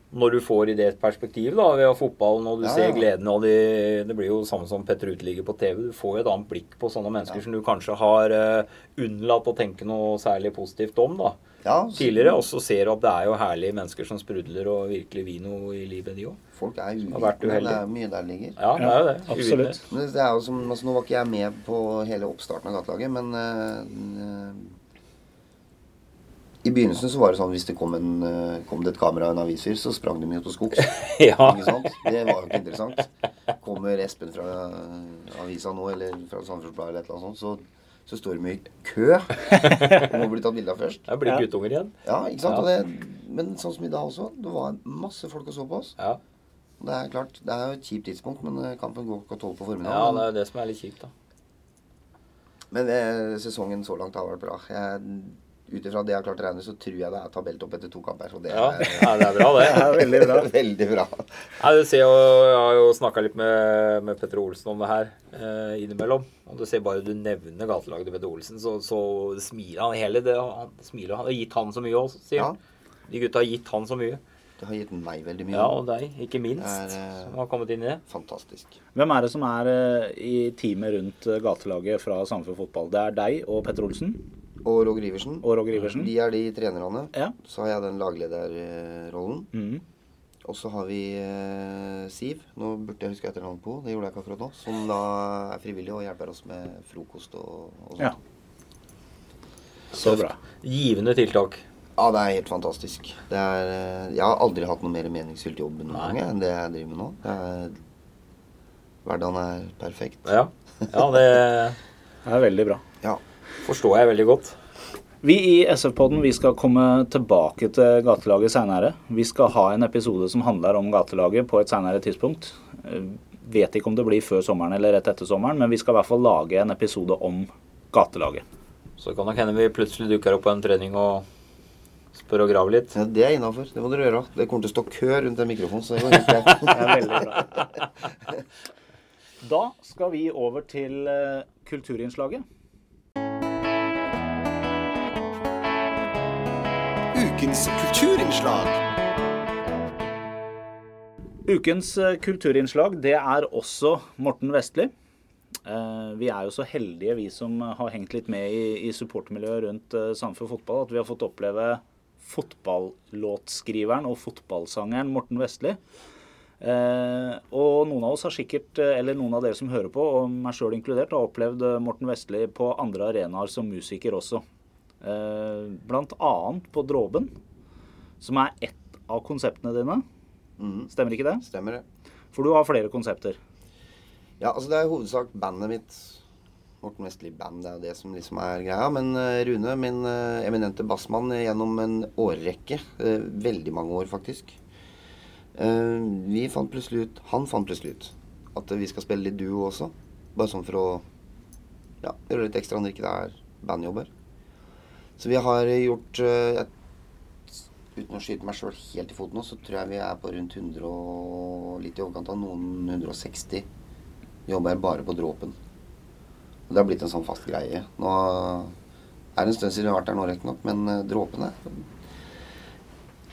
når du får i det perspektivet da, ved fotballen, og du Ja, ser gleden og de Det blir jo samme som Petter Uteligger på TV. Du får jo et annet blikk på sånne mennesker som du kanskje har uh, unnlatt å tenke noe særlig positivt om da, ja, så- tidligere. Og så ser du at det er jo herlige mennesker som sprudler og virkelig vil noe i livet, de òg. Folk er uvitende. Det er mye der ligger. Ja, det er jo det. absolutt. Men det er jo som, altså Nå var ikke jeg med på hele oppstarten av gatelaget, men eh, I begynnelsen så var det sånn hvis det kom, en, eh, kom det et kamera og en avisfyr, så sprang de jo til skogs. Ja. Ikke sant? Det var jo ikke interessant. Kommer Espen fra eh, avisa nå, eller fra Samfunnsbladet eller et eller annet sånt, så, så står de i kø og må bli tatt bilde av først. Det blir Ja. guttunger igjen. Ja, ikke sant? Ja. Og det, men sånn som i dag også, det var masse folk og så på oss. Ja. Det er klart, det er jo et kjipt tidspunkt, men eh, kampen går ikke tolv på ja, det er det som er litt kjipt, da. Men det, sesongen så langt har vært bra. Jeg, ut ifra det jeg har klart å regne, så tror jeg det er tabelltopp etter to kamper. Så det Ja, er ja det er bra, det. Det er veldig bra. veldig bra. Nei, du ser jo, Jeg har jo snakka litt med, med Petter Olsen om det her eh, innimellom. Og du ser bare du nevner gatelaget til Petter Olsen, så, så smiler han hele det. Han smiler, han har gitt han så mye òg, sier Ja. De gutta har gitt han så mye. det har gitt meg veldig mye. Ja, og deg, ikke minst, Det er, eh, som har kommet inn i det. Fantastisk. Hvem er det som er eh, i teamet rundt gatelaget fra Samfunn fotball? Det er deg og Petter Olsen Og Roger Iversen. og Roger Iversen. De er de trenerne. Ja. Så har jeg den laglederrollen. Mm. Og så har vi eh, Siv. Nå burde jeg huske etternavnet på, det gjorde jeg ikke akkurat nå. Som da er frivillig og hjelper oss med frokost og, og sånt. Ja. Så bra. Givende tiltak. Ja, det er helt fantastisk. Det er, eh, jeg har aldri hatt noe mer meningsfylt jobb enn det jeg driver med nå. Det er, hverdagen er perfekt. Ja, ja det Det er veldig bra. Ja. Forstår jeg veldig godt. Vi i SF-podden vi skal komme tilbake til gatelaget seinere. Vi skal ha en episode som handler om gatelaget på et seinere tidspunkt. Eh, Vet ikke om det blir før sommeren eller rett etter sommeren, men vi skal i hvert fall lage en episode om gatelaget. Så kan nok hende vi plutselig dukker opp på en trening og spør og graver litt. Ja, det er innafor. Det må dere gjøre. Det kommer til å stå kø rundt den mikrofonen, så det går helt greit. Det er veldig bra. Da skal vi over til eh, kulturinnslaget. Ukens kulturinnslag. Ukens eh, kulturinnslag det er også Morten Vestli. Eh, Vi er jo så heldige, vi som har hengt litt med i, i supportmiljøet rundt Samfunn fotball, at vi har fått oppleve fotballåtskriveren og fotballsangeren Morten Vestli. Eh, og noen av oss har sikkert, eh, eller noen av dere som hører på, og meg sjøl inkludert, har opplevd eh, Morten Vestli på andre arenaer som musiker også. Eh, blant annet på Dråben, som er ett av konseptene dine. Mm. Stemmer ikke det? Stemmer det. For du har flere konsepter. Ja, altså det er i hovedsak bandet mitt. Morten Vestli Band, det er jo det som liksom er greia. Men eh, Rune, min eh, eminente bassmann gjennom en årrekke, veldig mange år faktisk, vi fant plutselig ut, han fant plutselig ut, at vi skal spille litt duo også. Bare sånn for å ja, gjøre litt ekstra når ikke det er bandjobber. Så vi har gjort eh, et, Uten å skyte meg sjøl helt i foten nå, så tror jeg vi er på rundt 100 og litt i overkant av noen 160 jobber bare på dråpen. Og det har blitt en sånn fast greie. Nå er det en stund siden vi har vært der nå, riktignok, men uh, dråpen er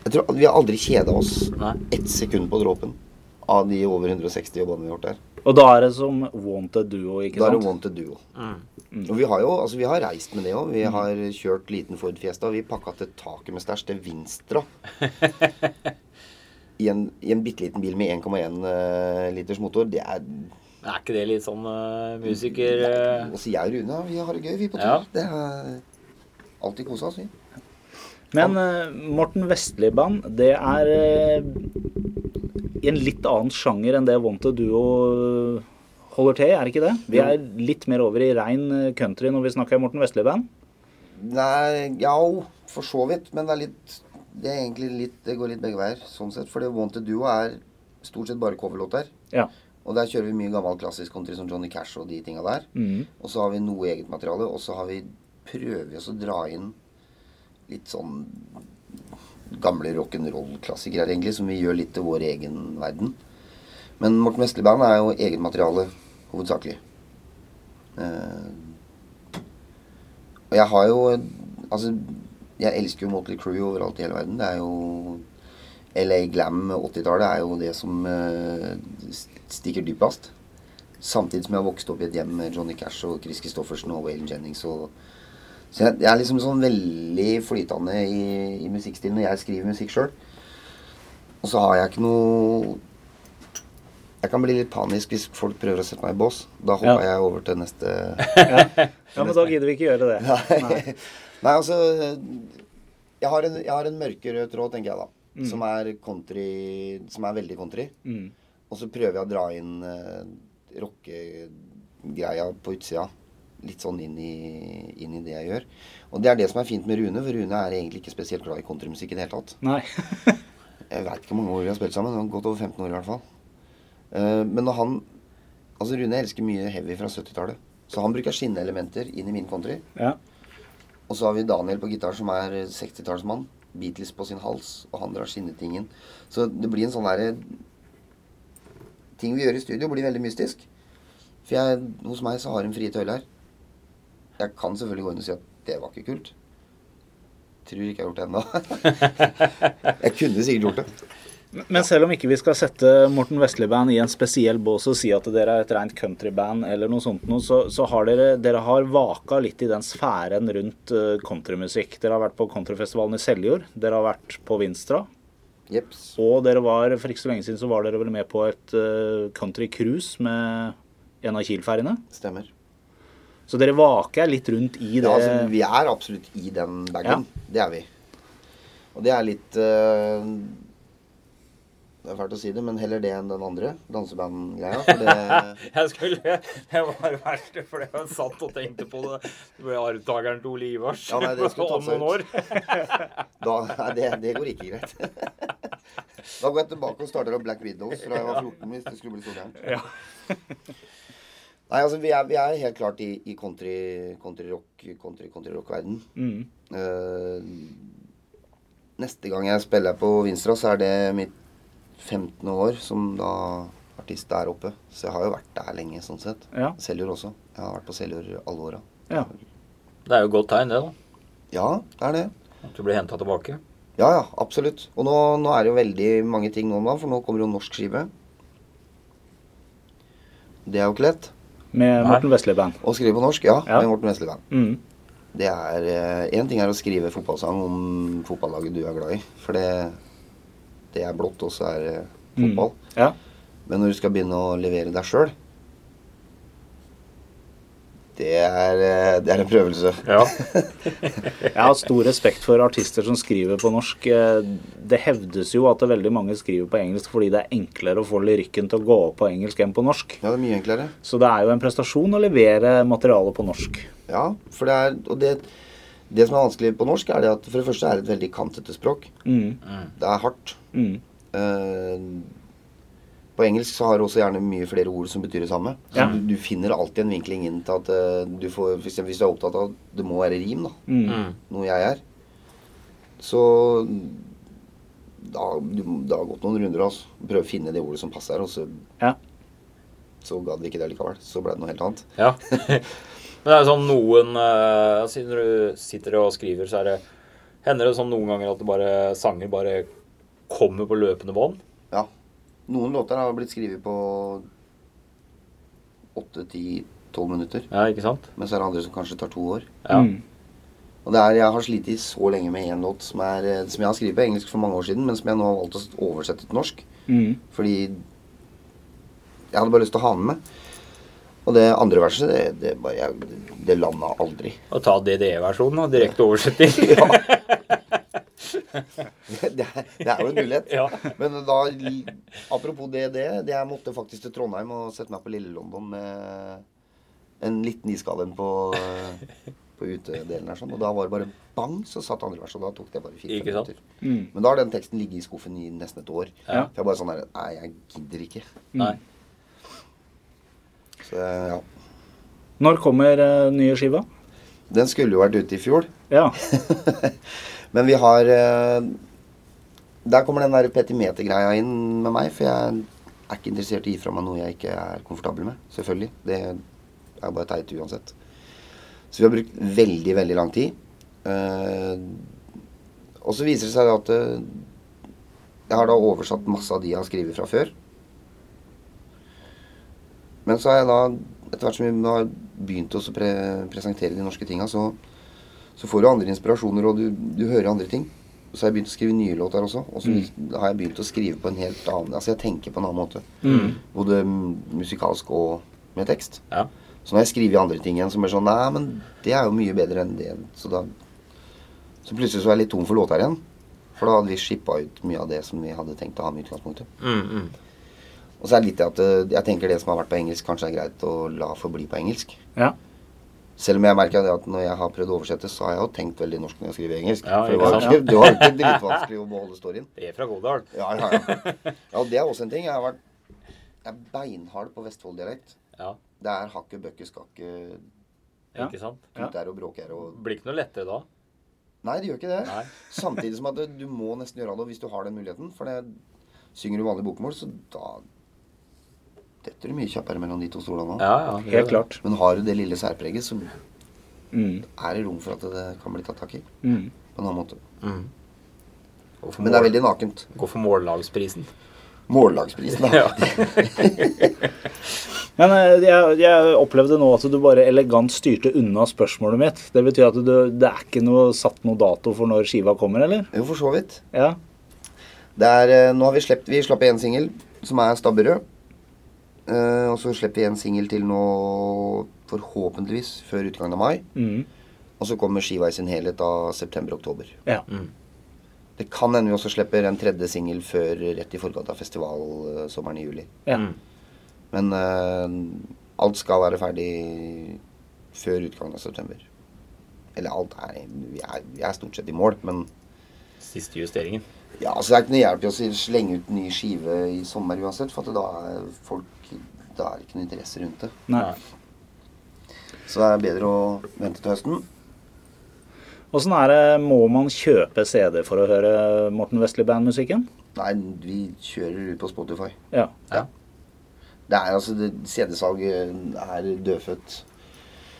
Jeg tror Vi har aldri kjeda oss ett sekund på dråpen av de over 160 jobbene vi har gjort der. Og da er det som Wanted Duo, ikke Da er det? Wanted Duo. Mm. Og vi har jo altså vi har reist med det òg. Vi har kjørt liten Ford Fiesta. Vi pakka til taket med stæsj til Vinstra. I en, i en bitte liten bil med 1,1 uh, liters motor. Det er Er ikke det litt sånn uh, musiker eh, Og så jeg og Rune, vi har det gøy, vi på tur. Ja. Det er alltid kosa oss, vi. Men eh, Morten Vestli-band, det er eh, i en litt annen sjanger enn det Wanted Duo holder til, er det ikke det? Vi er litt mer over i rein eh, country når vi snakker Morten Vestli-band. Nei, ja, for så vidt. Men det er litt Det er egentlig litt Det går litt begge veier, sånn sett. For det Wanted Duo er stort sett bare coverlåter. Ja. Og der kjører vi mye gammel klassisk country som Johnny Cash og de tinga der. Mm. Og så har vi noe eget materiale, og så har vi prøver vi oss å dra inn litt sånn gamle rock'n'roll-klassikere, egentlig, som vi gjør litt til vår egen verden. Men Morten Vestli-band er jo egenmateriale hovedsakelig. Eh, og jeg har jo Altså, jeg elsker jo Motley Crew overalt i hele verden. Det er jo LA Glam 80-tallet er jo det som eh, stikker dypest. Samtidig som jeg har vokst opp i et hjem med Johnny Cash og Chris Christoffersen og Waylon Jennings. Og, så jeg, jeg er liksom sånn veldig flytende i, i musikkstilen når jeg skriver musikk sjøl. Og så har jeg ikke noe Jeg kan bli litt panisk hvis folk prøver å sette meg i bås. Da hopper Ja. jeg over til neste Ja, men da gidder vi ikke gjøre det. Nei. Nei, altså jeg har, en, jeg har en mørkerød tråd, tenker jeg da. Som er country Som er veldig country. Mm. Og så prøver jeg å dra inn uh, rockegreia på utsida. Litt sånn inn i, inn i det jeg gjør. Og det er det som er fint med Rune, for Rune er egentlig ikke spesielt glad i countrymusikk i det hele tatt. Nei. Jeg veit ikke hvor mange år vi har spilt sammen. Godt over 15 år i hvert fall. Uh, men når han Altså Rune elsker mye heavy fra 70-tallet. Så han bruker skinnelementer inn i min country. Ja. Og så har vi Daniel på gitar, som er 60-tallsmann. Beatles på sin hals, og han drar skinnetingen. Så det blir en sånn derre Ting vi gjør i studio, blir veldig mystisk. For jeg, hos meg så har hun frie tøyler. Jeg kan selvfølgelig gå inn og si at det var ikke kult. Tror ikke jeg har gjort det ennå. jeg kunne sikkert gjort det. Men selv om ikke vi skal sette Morten Vestli-band i en spesiell bås og si at dere er et rent countryband eller noe sånt, noe, så, så har dere, dere har vaka litt i den sfæren rundt eh, countrymusikk. Dere har vært på countryfestivalen i Seljord, dere har vært på Vinstra, Jeps. og dere var, for ikke så lenge siden så var dere vel med på et eh, countrycruise med en av Kiel-ferjene. Stemmer. Så dere vaker litt rundt i det. Ja, altså, vi er absolutt i den bagen. Det er vi. Og det er litt uh, Det er fælt å si det, men heller det enn den andre dansebandgreia. Det Jeg skulle Det var det verste, for jeg satt og tenkte på det. Det ble arvtakeren til Ole Ivars Ja, nei, det skulle om noen år. da, Nei, det, det går ikke greit. Da går jeg tilbake og starter opp Black Widows fra jeg var 14, hvis det skulle bli så gærent. Ja. Nei, altså, vi er, vi er helt klart i, i country, country rock, country, country rock-verden. Mm. uh, neste gang jeg spiller på Vinstra, så er det mitt 15. år som da artist der oppe. Så jeg har jo vært der lenge, sånn sett. Ja. Seljord også. Jeg har vært på Seljord alle åra. ja. Det er jo et godt tegn, det, da. Ja, det er det. At du blir henta tilbake. Ja, ja, absolutt. Og nå, nå er det jo veldig mange ting nå, da, for nå kommer jo norsk skive. Det er jo ikke lett. Med Morten Vestli-band. Å skrive på norsk, ja. Ja. Med Morten Wesleland. Mm. Det er Én ting er å skrive fotballsang om fotballaget du er glad i. For det, det er blått, og så er det fotball. Ja. Men når du skal begynne å levere deg sjøl det, er, eh, det er en prøvelse. Ja. Jeg har stor respekt for artister som skriver på norsk. Eh, Det hevdes jo at veldig mange skriver på engelsk fordi det er enklere å få lyrikken til å gå opp på engelsk enn på norsk. Ja, det er mye enklere. Så det er jo en prestasjon å levere materiale på norsk. Ja, for det er Og det, det som er vanskelig på norsk, er det at for det første er det et veldig kantete språk. Mm. Det er hardt. Mm. Eh, på engelsk så har du også gjerne mye flere ord som betyr det samme. Så Ja. du, du finner alltid en vinkling inn til at uh, du får Hvis du er opptatt av at det må være rim, da, Mm. Mm. noe jeg er, så da, du, det har gått noen runder. altså. Prøve å finne det ordet som passer, og så, Ja. så gadd vi ikke det likevel. Så ble det noe helt annet. Ja. Men det er jo sånn noen uh, Siden du sitter og skriver, så er det Hender det sånn noen ganger at det bare, sanger bare kommer på løpende bånd? Ja. Noen låter har blitt skrevet på 8-10-12 minutter. Ja, ikke sant? Men så er det andre som kanskje tar to år. Ja. Mm. Og det er, Jeg har slitt så lenge med én låt som, er, eh, som jeg har skrevet på engelsk for mange år siden, men som jeg nå har valgt å oversette til norsk. Mm. Fordi jeg hadde bare lyst til å ha den med. Og det andre verset, det, det, bare, jeg, det landa aldri. Og ta DDE-versjonen og direkte oversetting. Det er, det er jo en mulighet. Ja. Men da, apropos det, det, det Jeg måtte faktisk til Trondheim og sette meg på Lille London med en liten iskall på, på utedelen her. Sånn. Og da var det bare bang, så satt andre vers. Og da tok det bare fire minutter. Mm. Men da har den teksten ligget i skuffen i nesten et år. Ja. For jeg bare sånn her Nei, jeg gidder ikke. Nei. Så ja. Når kommer uh, nye skiva? Den skulle jo vært ute i fjor. Ja. Men vi har eh, Der kommer den der petimeter-greia inn med meg. For jeg er ikke interessert i å gi fra meg noe jeg ikke er komfortabel med. Selvfølgelig. Det er bare teit uansett. Så vi har brukt veldig, veldig lang tid. Eh, og så viser det seg at eh, jeg har da oversatt masse av de jeg har skrevet fra før. Men så har jeg da, etter hvert som vi har begynt å pre presentere de norske tinga, så, så får du andre inspirasjoner, og du, du hører andre ting. Så har jeg begynt å skrive nye låter også. Og så har jeg begynt å skrive på en helt annen Altså jeg tenker på en annen måte. Mm. Både musikalsk og med tekst. Ja. Så når jeg skriver andre ting igjen som er sånn Nei, men det er jo mye bedre enn det. Så da Så plutselig så er jeg litt tom for låter igjen. For da hadde vi shippa ut mye av det som vi hadde tenkt å ha med utgangspunktet. Mm, mm. Og så er det litt det at eh, jeg tenker det som har vært på engelsk, kanskje er greit å la forbli på engelsk. Ja. Selv om jeg merker at når jeg har prøvd å oversette, så har jeg jo tenkt veldig norsk når jeg skriver engelsk. Ja, for det var, ikke, det var ikke dritvanskelig å beholde storyen. Det er fra Godal. Ja, ja, ja. ja, og det er også en ting. Jeg har vært jeg er beinhard på Vestfold-dialekt. Ja, Det er hakke, bøkke, skakke, Ja. ikke sant? Der og bråker og Blir ikke noe lettere da. Nei, det gjør ikke det. Nei. Samtidig som at du må nesten gjøre det hvis du har den muligheten. For det synger du vanlig bokmål, så da detter det mye kjappere mellom de to stolene. Ja, ja. er Helt klart. Men har du det lille særpreget, så Mm. er det rom for at det kan bli tatt tak i. Mm. På en annen måte. Mm. Men det er veldig nakent. Gå for mållagsprisen. Mållagsprisen, da. Ja. Men eh, jeg, jeg opplevde nå at du bare elegant styrte unna spørsmålet mitt. Det betyr at du, det er ikke noe, satt noe dato for når skiva kommer, eller? Jo, for så vidt. Ja. Det er, eh, nå har vi sluppet Vi slapp en singel som er Stabberød. Eh, og så slipper vi en singel til nå forhåpentligvis før utgangen av mai. Mm. Og så kommer skiva i sin helhet av september-oktober. Ja. Mm. Det kan hende vi også slipper en tredje singel før rett i forkant av festivalsommeren i juli. ja. Mm. Men uh, alt skal være ferdig før utgangen av september. Eller alt er Vi er, vi er stort sett i mål, men Siste justeringen. Ja, altså Det er ikke noe hjelp i å slenge ut ny skive i sommer uansett, for at da er folk Da er det ikke noe interesse rundt det. Nei. Så det er bedre å vente til høsten. Åssen er det, må man kjøpe CD for å høre Morten Vestli Band musikken? Nei, vi kjører ut på Spotify. Ja. Det er altså CD-salget er dødfødt.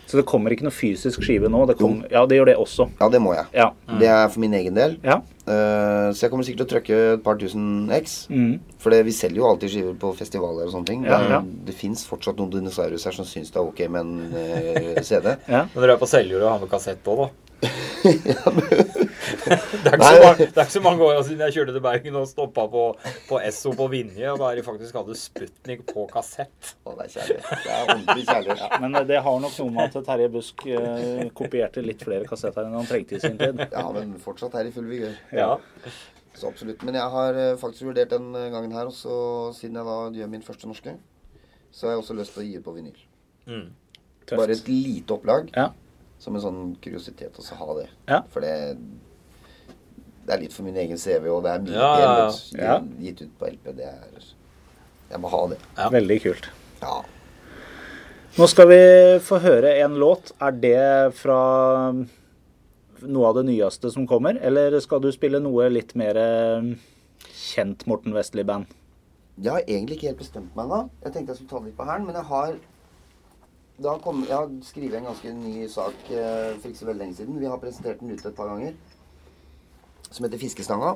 Så det kommer ikke noe fysisk skive nå? Det kom, ja, det gjør det også. Ja, det må jeg. Ja. Det er for min egen del. Ja. Uh, så jeg kommer sikkert til å trykke et par tusen X. Mm. For vi selger jo alltid skiver på festivaler og sånne ting. Ja, det ja. det fins fortsatt noen dinosaurus her som syns det er ok med en uh, CD. ja. Men dere er på Seljord og har med kassett på, da? Det er, ikke så mange, det er ikke så mange år siden jeg kjørte til Bergen og stoppa på, på Esso på Vinje og bare faktisk hadde Sputnik på kassett. Å, det er kjærlighet. Det er ordentlig kjærlighet. Men eh, det har nok noe med at Terje Busk eh, kopierte litt flere kassetter enn han trengte i sin tid. Ja, men fortsatt her i full vigør. Ja. Så absolutt. Men jeg har eh, faktisk vurdert den gangen her også, siden jeg da gjør min første norske, så har jeg også lyst til å gi ut på vinyl. Mm. Bare et lite opplag. Ja. Som en sånn kuriositet også ha det. Ja. For det, det er litt for min egen CV, og det er mye Ja, ja, ja. gitt ut på LP. Det er Jeg må ha det. Ja. Veldig kult. Ja. Nå skal vi få høre en låt. Er det fra noe av det nyeste som kommer, eller skal du spille noe litt mer eh, kjent Morten Vestli-band? Jeg har egentlig ikke helt bestemt meg da. Jeg tenkte jeg skulle ta det litt på hælen, men jeg har kom, Jeg har skrevet en ganske ny sak eh, for ikke så veldig lenge siden. Vi har presentert den ute et par ganger. Som heter Fiskestanga.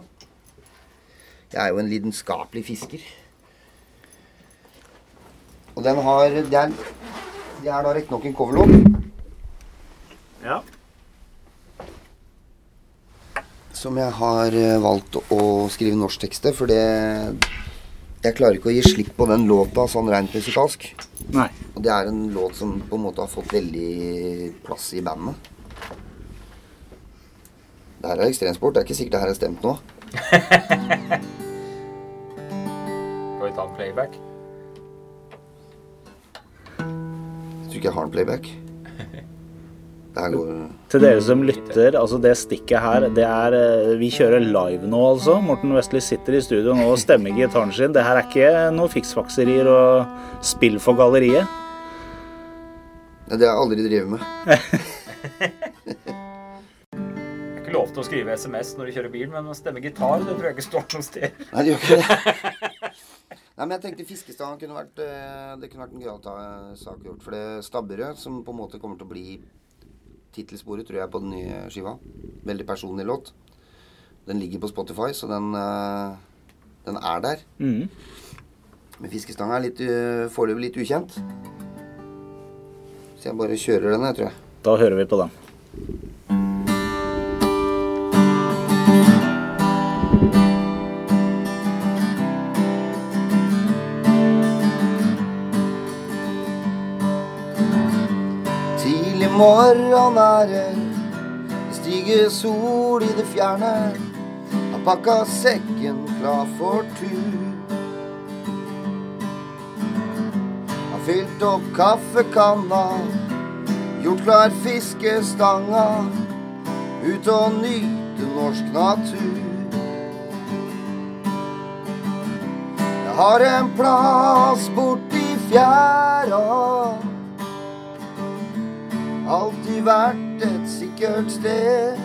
Jeg er jo en lidenskapelig fisker. Og den har Det er, det er da riktignok en coverlåt. Ja. som jeg har eh, valgt å skrive norsktekster, for det Jeg klarer ikke å gi slipp på den låta sånn rent musikalsk. Nei. Og det er en låt som på en måte har fått veldig plass i bandet. Det her er ekstremsport. Det er ikke sikkert det her er stemt nå. Skal vi ta en playback? Jeg tror ikke jeg har en playback. Går Til dere som lytter, altså det stikket her, det er eh, Vi kjører live nå, altså. Morten Vestli sitter i studio nå og stemmer gitaren sin. Det her er ikke noe fiksfakserier og spill for galleriet. Det har jeg aldri drevet med. Det er ikke lov til å skrive SMS når du kjører bil, men å stemme gitar, det tror jeg ikke står noe sted. Nei, det gjør ikke det. Nei, men jeg tenkte Fiskestang kunne vært eh, Det kunne vært en gøyal sak gjort. For det Stabberød, som på en måte kommer til å bli tittelsporet, tror jeg, på den nye skiva. Veldig personlig låt. Den ligger på Spotify, så den, eh, den er der. Mm. Men fiskestanga er litt, uh, foreløpig litt ukjent. Så jeg bare kjører den, jeg, tror jeg. Da hører vi på den. Morgen er det stiger sol i det fjerne. Har pakka sekken klar for tur. Har fylt opp kaffekanna, gjort klar fiskestanga. Ut og nyte norsk natur. Jeg har en plass borti fjæra alltid vært et sikkert sted.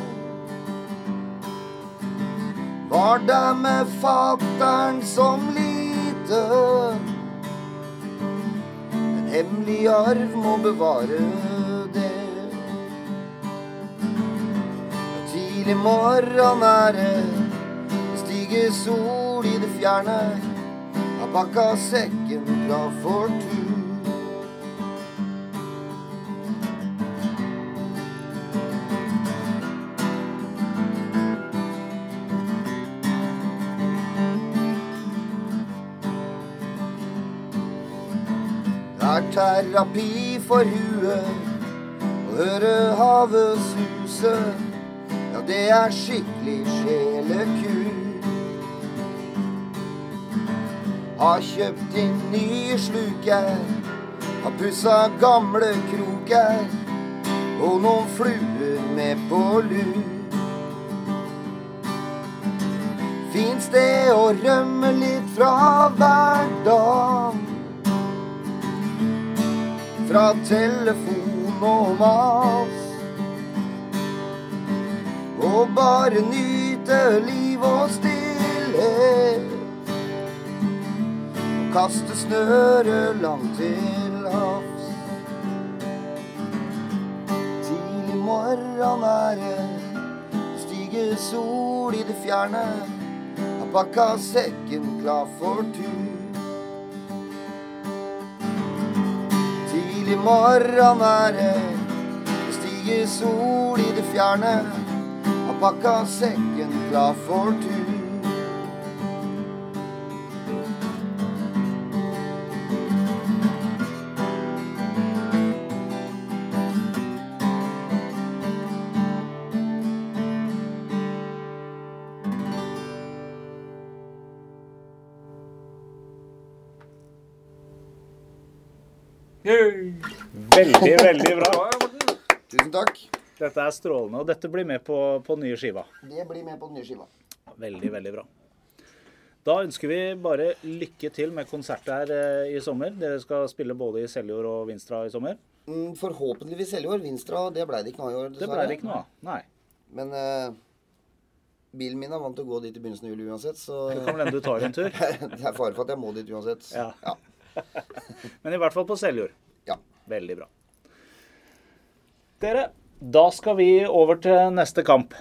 Var der med fattern som liten. En hemmelig arv må bevare det. Tidlig morgen er det, stiger sol i det fjerne. Har pakka sekken klar for terapi for huet å høre havet suse. Ja, det er skikkelig sjelekur. Har kjøpt inn nye sluker, har pussa gamle kroker. Og noen fluer med på lur. Fint sted å rømme litt fra hverdagen fra telefon og mas. Og bare nyte liv og stillhet. Og kaste snøret langt til havs. Tidlig morgen er det, stiger sol i det fjerne. Har pakka sekken klar for tur. Tidlig morgen er det, stiger sol i det fjerne. Har pakka sekken klar for tur. Veldig, veldig bra. Tusen takk. Dette er strålende, og dette blir med på, på nye skiva. Det blir med på den nye skiva. Veldig, veldig bra. Da ønsker vi bare lykke til med konsert her eh, i sommer. Dere skal spille både i Seljord og Vinstra i sommer. Mm, forhåpentligvis Seljord. Vinstra, det blei det ikke noe av i år, Det ble det ikke noe av. Nei. Men eh, bilen min er vant til å gå dit i begynnelsen av juli uansett, så Det kan vel hende du tar en tur. det er fare for at jeg må dit uansett. Ja. ja. Men i hvert fall på Seljord. Ja. Veldig bra. Dere, da skal vi over til neste kamp.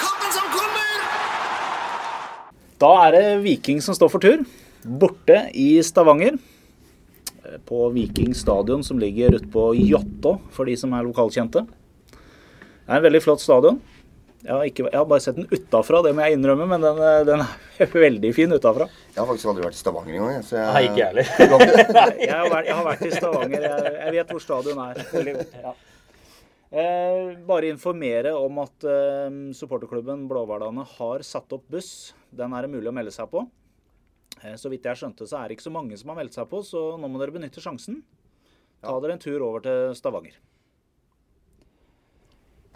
Kampen som kommer! Da er det Viking som står for tur. Borte i Stavanger. Eh, På Viking stadion som ligger ute på Jåttå, for de som er lokalkjente. Det er en veldig flott stadion. Jeg har, ikke, jeg har bare sett den utafra, det må jeg innrømme, men den, eh, den er veldig fin utafra. Jeg har faktisk aldri vært i Stavanger engang. jeg, Så jeg, Nei, ikke jeg heller. Jeg har, vært, jeg har vært i Stavanger. Jeg, jeg vet hvor stadion er. Veldig godt, Ja. Eh, bare informere om at eh, supporterklubben Blåhvalane har satt opp buss. Den er det mulig å melde seg på. Eh, så vidt jeg skjønte, så er det ikke så mange som har meldt seg på, så nå må dere benytte sjansen. Ta dere en tur over til Stavanger.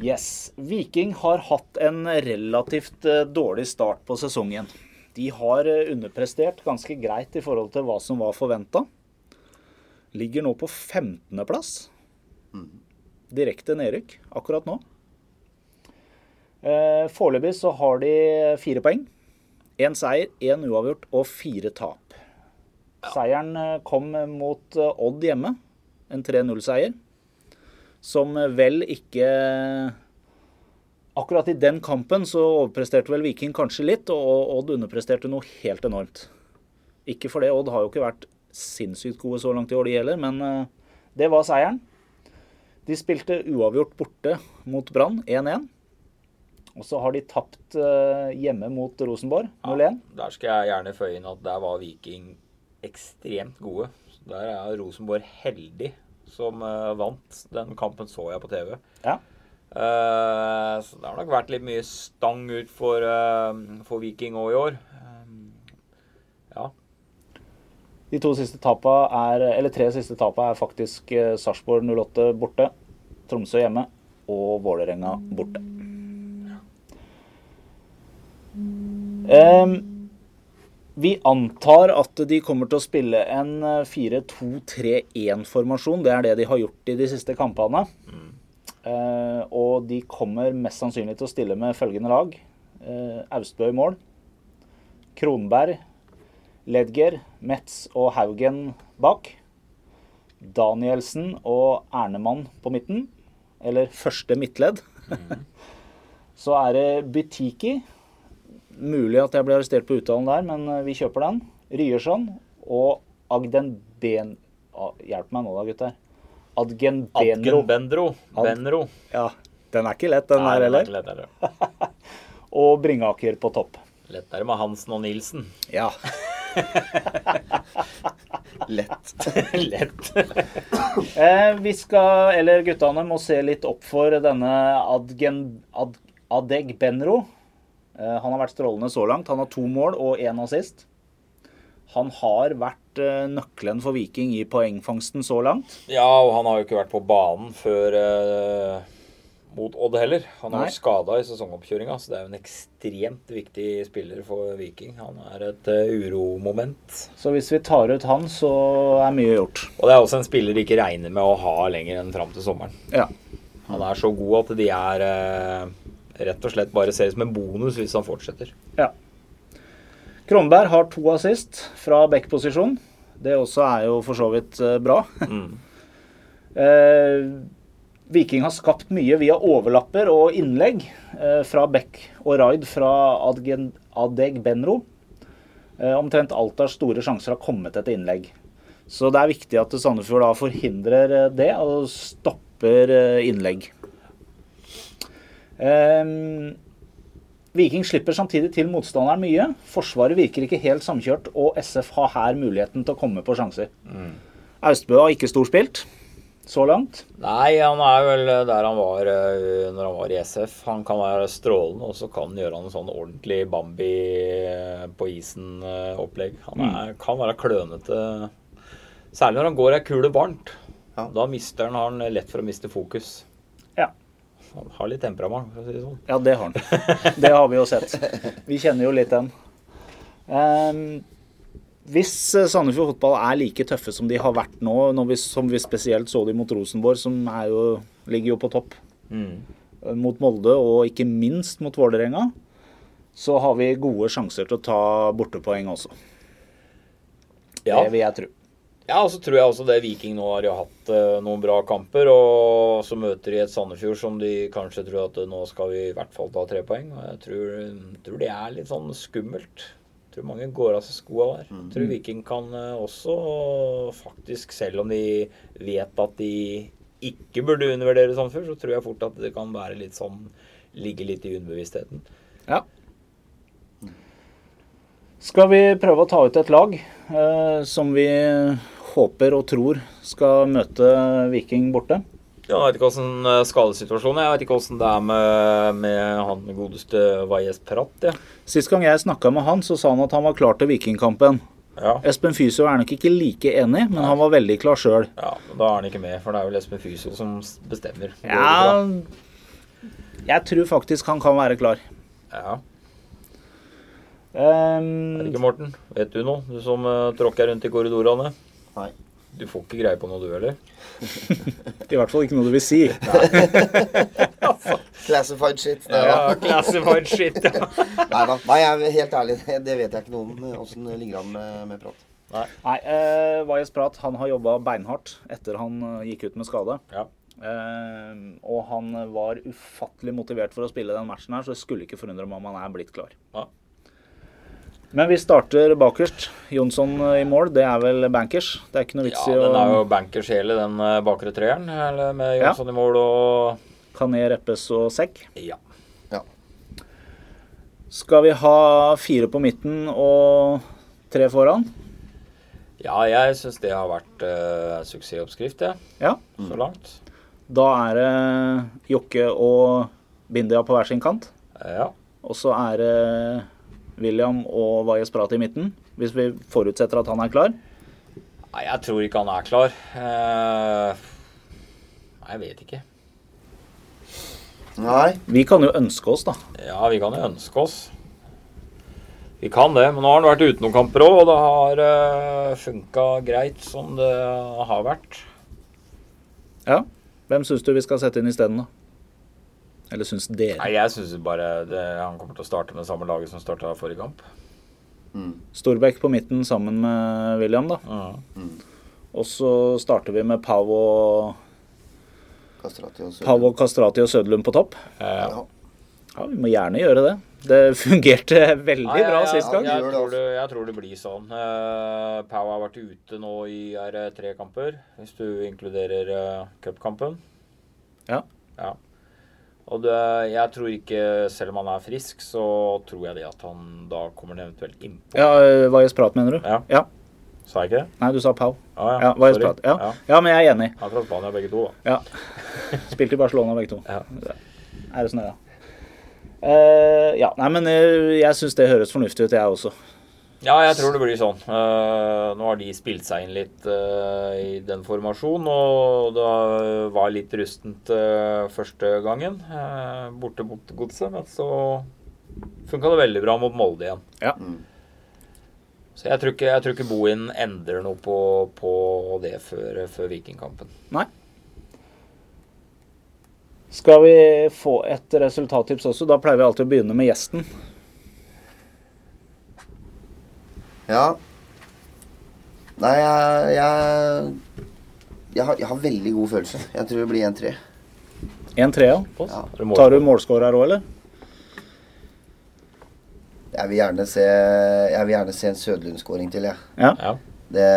Yes. Viking har hatt en relativt eh, dårlig start på sesongen. De har eh, underprestert ganske greit i forhold til hva som var forventa. Ligger nå på 15.-plass. Direkte nedrykk akkurat nå. Eh, Foreløpig så har de fire poeng. Én seier, én uavgjort og fire tap. Seieren kom mot Odd hjemme. En 3-0-seier. Som vel ikke Akkurat i den kampen så overpresterte vel Viking kanskje litt, og Odd underpresterte noe helt enormt. Ikke for det, Odd har jo ikke vært sinnssykt gode så langt i år, de heller, men eh, det var seieren. De spilte uavgjort borte mot Brann, 1-1. Og så har de tapt eh, hjemme mot Rosenborg, 0-1. Der skal jeg gjerne føye inn at der var Viking ekstremt gode. Der er Rosenborg heldig som uh, vant. Den kampen så jeg på TV. Ja. Uh, så det har nok vært litt mye stang ut for, eh, for Viking òg i år. Ja. De to siste tapa er, eller tre siste tapa er faktisk Sarpsborg 08 borte, Tromsø hjemme og Vålerenga borte. Em, vi antar at de kommer til å spille en eh, 4-2-3-1-formasjon. Det er det de har gjort i de siste kampene. Eh, og de kommer mest sannsynlig til å stille med følgende lag. Eh, Austbø i mål. Kronberg, Ledger, Metz og Haugen bak. Danielsen og Ernemann på midten. Eller første midtledd. Så er det Butiki. Mulig at jeg blir arrestert på uttalen der, men eh, vi kjøper den. Ryerson og Agden Ben... Hjelp meg nå da, gutter. Adgen Benro. Adgen. Ad- Benro. Ja, den er ikke lett, den Nei, her den er heller. ikke lett heller. Og Bringaker på topp. Lettere med Hansen og Nilsen. Ja. Lett. Lett. Eh, vi skal, eller guttene må se litt opp for denne Adgen, Ad, Adeg Benro. Eh, han har vært strålende så langt. Han har to mål og én assist. Han har vært eh, nøkkelen for Viking i poengfangsten så langt. Ja, og han har jo ikke vært på banen før eh, mot Odd heller. Han er vært skada i sesongoppkjøringa, så det er jo en ekstremt viktig spiller for Viking. Han er et eh, uromoment. Så hvis vi tar ut han, så er mye gjort. Og det er også en spiller de ikke regner med å ha lenger enn fram til sommeren. Ja. Han er så god at de er eh, rett og slett bare ser som en bonus hvis han fortsetter. ja. Kronberg har to assist fra back-posisjon. Det også er jo for så vidt eh, bra. Mm. Eh, Viking har skapt mye via overlapper og innlegg eh, fra Beck og Raid fra Adgen, Adeg Benro. Eh, omtrent alt av store sjanser har kommet etter innlegg. Så det er viktig at Sandefjord da forhindrer eh, det og stopper eh, innlegg. Ehm, Viking slipper samtidig til motstanderen mye. Forsvaret virker ikke helt samkjørt, og SF har her muligheten til å komme på sjanser. Austbø har ikke storspilt så langt. Nei, han er vel der han var eh, når han var i SF. Han kan være strålende, og så kan han gjøre en sånn ordentlig Bambi eh, på isen-opplegg. Han er, kan være klønete. Særlig når han går ei kule varmt. Ja. Da mister han, har han lett for å miste fokus. Han har litt temperament, for å si det sånn. Ja, det har han. Det har vi jo sett. Vi kjenner jo litt den. Ehm, hvis eh, Sandefjord fotball er like tøffe som de har vært nå, når vi, som vi spesielt så de mot Rosenborg, som er jo, ligger jo på topp, Mm. eh, mot Molde og ikke minst mot Vålerenga, så har vi gode sjanser til å ta bortepoeng også. Ja. Det vil jeg tro. Ja, og så tror jeg også det Viking nå har jo hatt eh, noen bra kamper, og så møter de et Sandefjord som de kanskje tror at eh, nå skal vi i hvert fall ta tre poeng. Og jeg tror, tror det er litt sånn skummelt. Jeg tror mange går av seg skoa der. Jeg tror Viking kan eh, også faktisk, selv om de vet at de ikke burde undervurdere Sandefjord, så tror jeg fort at det kan være litt sånn ligge litt i underbevisstheten. Ja. Skal vi prøve å ta ut et lag eh, som vi håper og tror skal møte Viking borte? Ja, Jeg vet ikke åssen eh, skadesituasjonen er. Jeg vet ikke hvordan det er med, med han godeste Valles Pratt. Ja. Sist gang jeg snakka med han, så sa han at han var klar til Vikingkampen. Ja. Espen Fysio er nok ikke like enig, men han var veldig klar sjøl. Ja, Da er han ikke med, for det er vel Espen Fysio som bestemmer. Ja, jeg tror faktisk han kan være klar. ja. Um, Er det ikke Morten? Vet du noe? Du som uh, tråkker rundt i korridorene. Nei. Du får ikke greie på noe, du heller? I hvert fall ikke noe du vil si. Classified shit. Nei, ja, classified shit. Ja. Nei da. Nei, jeg er helt ærlig, det vet jeg ikke noe om. Åssen det ligger an med, med prat. Nei, uh, Vajes Prat han har jobba beinhardt etter han eh, gikk ut med skade. Ja. Eh, og han var ufattelig motivert for å spille den matchen her, så det skulle ikke forundre meg om han er blitt klar. Ja. Men vi starter bakerst. Jonsson eh, i mål, det er vel bankers. Det er ikke noe vits i å Ja, den er jo bankers hele, den uh, bakre treeren. Eller med Ja. Jonsson i mål og Kané, Reppes og Sekk. Ja. Skal vi ha fire på midten og tre foran? Ja, jeg syns det har vært uh, suksessoppskrift, jeg. Ja. Så langt. Da er det Jokke og Bindia på hver sin kant. Ja. Og så er det William og Valles Prat i midten, hvis vi forutsetter at han er klar. Nei, jeg tror ikke han er klar. Eh, Nei, jeg vet ikke. Nei. Vi kan jo ønske oss, da. Ja, vi kan jo ønske oss. Vi kan det, men nå har han vært ute noen kamper òg, og det har uh, funka greit som det har vært. Ja. Hvem syns du vi skal sette inn isteden, da? Eller syns dere? Nei, jeg syns bare det, han kommer til å starte med samme laget som starta forrige kamp. Storbekk på midten sammen med William, da. Ja. Og så starter vi med Pau og, Kastrati og Pau og Kastrati og Sødlund på topp. Ja. Ja. Ja, vi må gjerne gjøre det. Det fungerte veldig Nei, bra jeg- sist gang. Jeg, tror det, jeg tror det blir sånn. Uh, Pau har vært ute nå i er, det tre kamper, hvis du inkluderer uh, cupkampen. Ja. Ja. Og det, jeg tror ikke, selv om han er frisk, så tror jeg det at han da kommer det eventuelt innpå. Ja, Valles Prat, mener du? Ja. ja. Sa jeg ikke det? Nei, du sa Pau. Ah, Ja, Ja. Prat. Ja. ja. ja, men jeg er enig. Han er fra Spania begge to, da. Ja. Spilte i Barcelona begge to. Ja. Er det sånn, ja. Uh, ja, nei, men jeg, jeg syns det høres fornuftig ut, jeg også. Ja, jeg tror det blir sånn. Eh, nå har de spilt seg inn litt eh, i den formasjonen, og det var litt rustent eh, første gangen eh, borte mot Godset, men så funka det veldig bra mot Molde igjen. Ja. Så jeg tror ikke, jeg tror ikke Bohin endrer noe på, på det før, før Vikingkampen. Nei. Skal vi få et resultattips også? Da pleier vi alltid å begynne med gjesten. Ja. Nei, jeg jeg, jeg, har, jeg har veldig god følelse. Jeg tror det blir 1-3. 1-3, ja. Ja. Tar du målscorer òg, eller? Jeg vil gjerne se, jeg vil gjerne se en Sødlund-skåring til, jeg. Ja. Ja. Det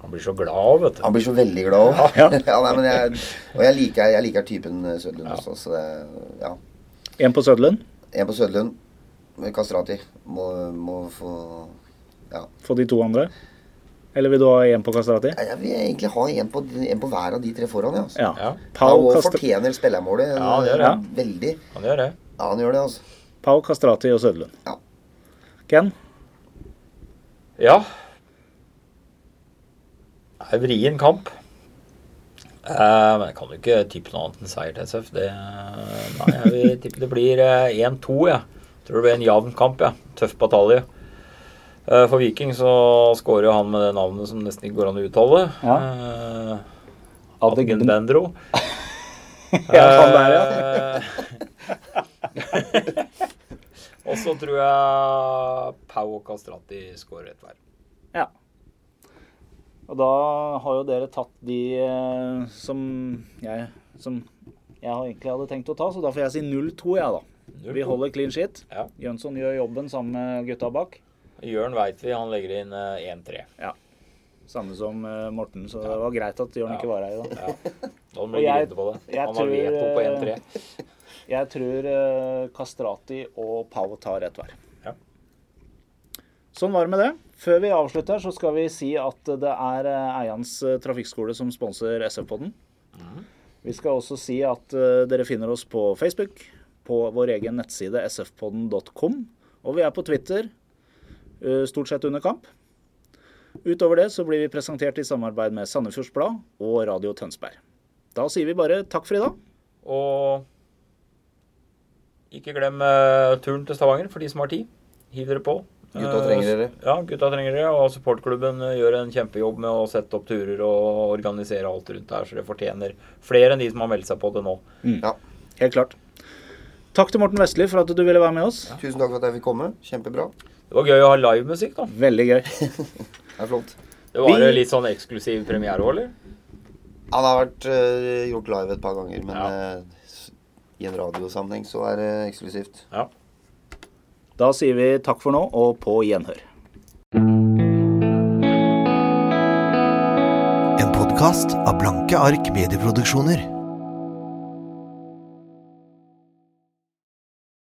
Han blir så glad, vet du. Han blir så veldig glad òg. Ja. Ja, og jeg liker, jeg liker typen Sødlund Ja. også, så det Ja. En på Sødlund. En på Sødlund. Med Kastrati. Må, må få Ja. Få de to andre. Eller vil du ha én på Kastrati? Jeg vil egentlig ha en på, en på hver av de tre foran, ja. Altså. Ja. Ja, Pau, Kastra fortjener spillermålet. Ja, han gjør han. Veldig. han gjør det. Ja, han gjør det, altså. Pau, Kastrati og Sødlund. Ja. Ken? Ja. Det er en vrien kamp. Eh, men jeg kan jo ikke tippe noe annet enn seier til SF. Det, nei, jeg vil tippe det blir eh, 1-2, jeg. Tror det ble en jevn kamp, ja. Tøff batalje. Eh, for Viking så skårer jo han med det navnet som nesten ikke går an å uttale. Ja. Eh, Adegben- Bendro. Ja, han der, ja. Eh, Og så tror jeg Pau og Kastrati skårer ett hver. ja. Og da har jo dere tatt de som jeg Som jeg egentlig hadde tenkt å ta, så da får jeg si 0-2, jeg, da. 0-2. Vi holder clean shit. Ja. Jønsson gjør jobben sammen med gutta bak. Jørn veit vi, han legger inn eh, 1-3. Ja. Samme som eh, Morten, så det var greit at Jørn Ja. ikke var her i dag. Ja. Da må jeg- på det. jeg Han tror, veto på eh, 1-3. Jeg tror eh, Kastrati og Pau tar ett hver. Ja. Sånn var det med det. Før vi avslutter, så skal vi si at det er eh, Eians eh, trafikkskole som sponser SF-podden. Mm. Vi skal også si at eh, dere finner oss på Facebook, på vår egen nettside sfpodden.com, og vi er på Twitter, eh, stort sett under kamp. Utover det så blir vi presentert i samarbeid med Sandefjords Blad og Radio Tønsberg. Da sier vi bare takk for i dag. Og ikke glem eh, turen til Stavanger for de som har tid. Hiv dere på. Gutta trenger dere. Ja, gutta trenger dere. Og supportklubben eh, gjør en kjempejobb med å sette opp turer og organisere alt rundt her, så det fortjener flere enn de som har meldt seg på det nå. Ja. Helt klart. Takk til Morten Vestli for at du ville være med oss. Tusen takk for at jeg fikk komme. Kjempebra. Det var gøy å ha livemusikk, da. Veldig gøy. Det er flott. Det var Vi- litt sånn eksklusiv premiere òg, eller? Han har vært eh, gjort live et par ganger, men Ja. eh, i en radiosammenheng så er det eksklusivt. Ja. Da sier vi takk for nå, og på gjenhør. En podkast av Blanke ark medieproduksjoner.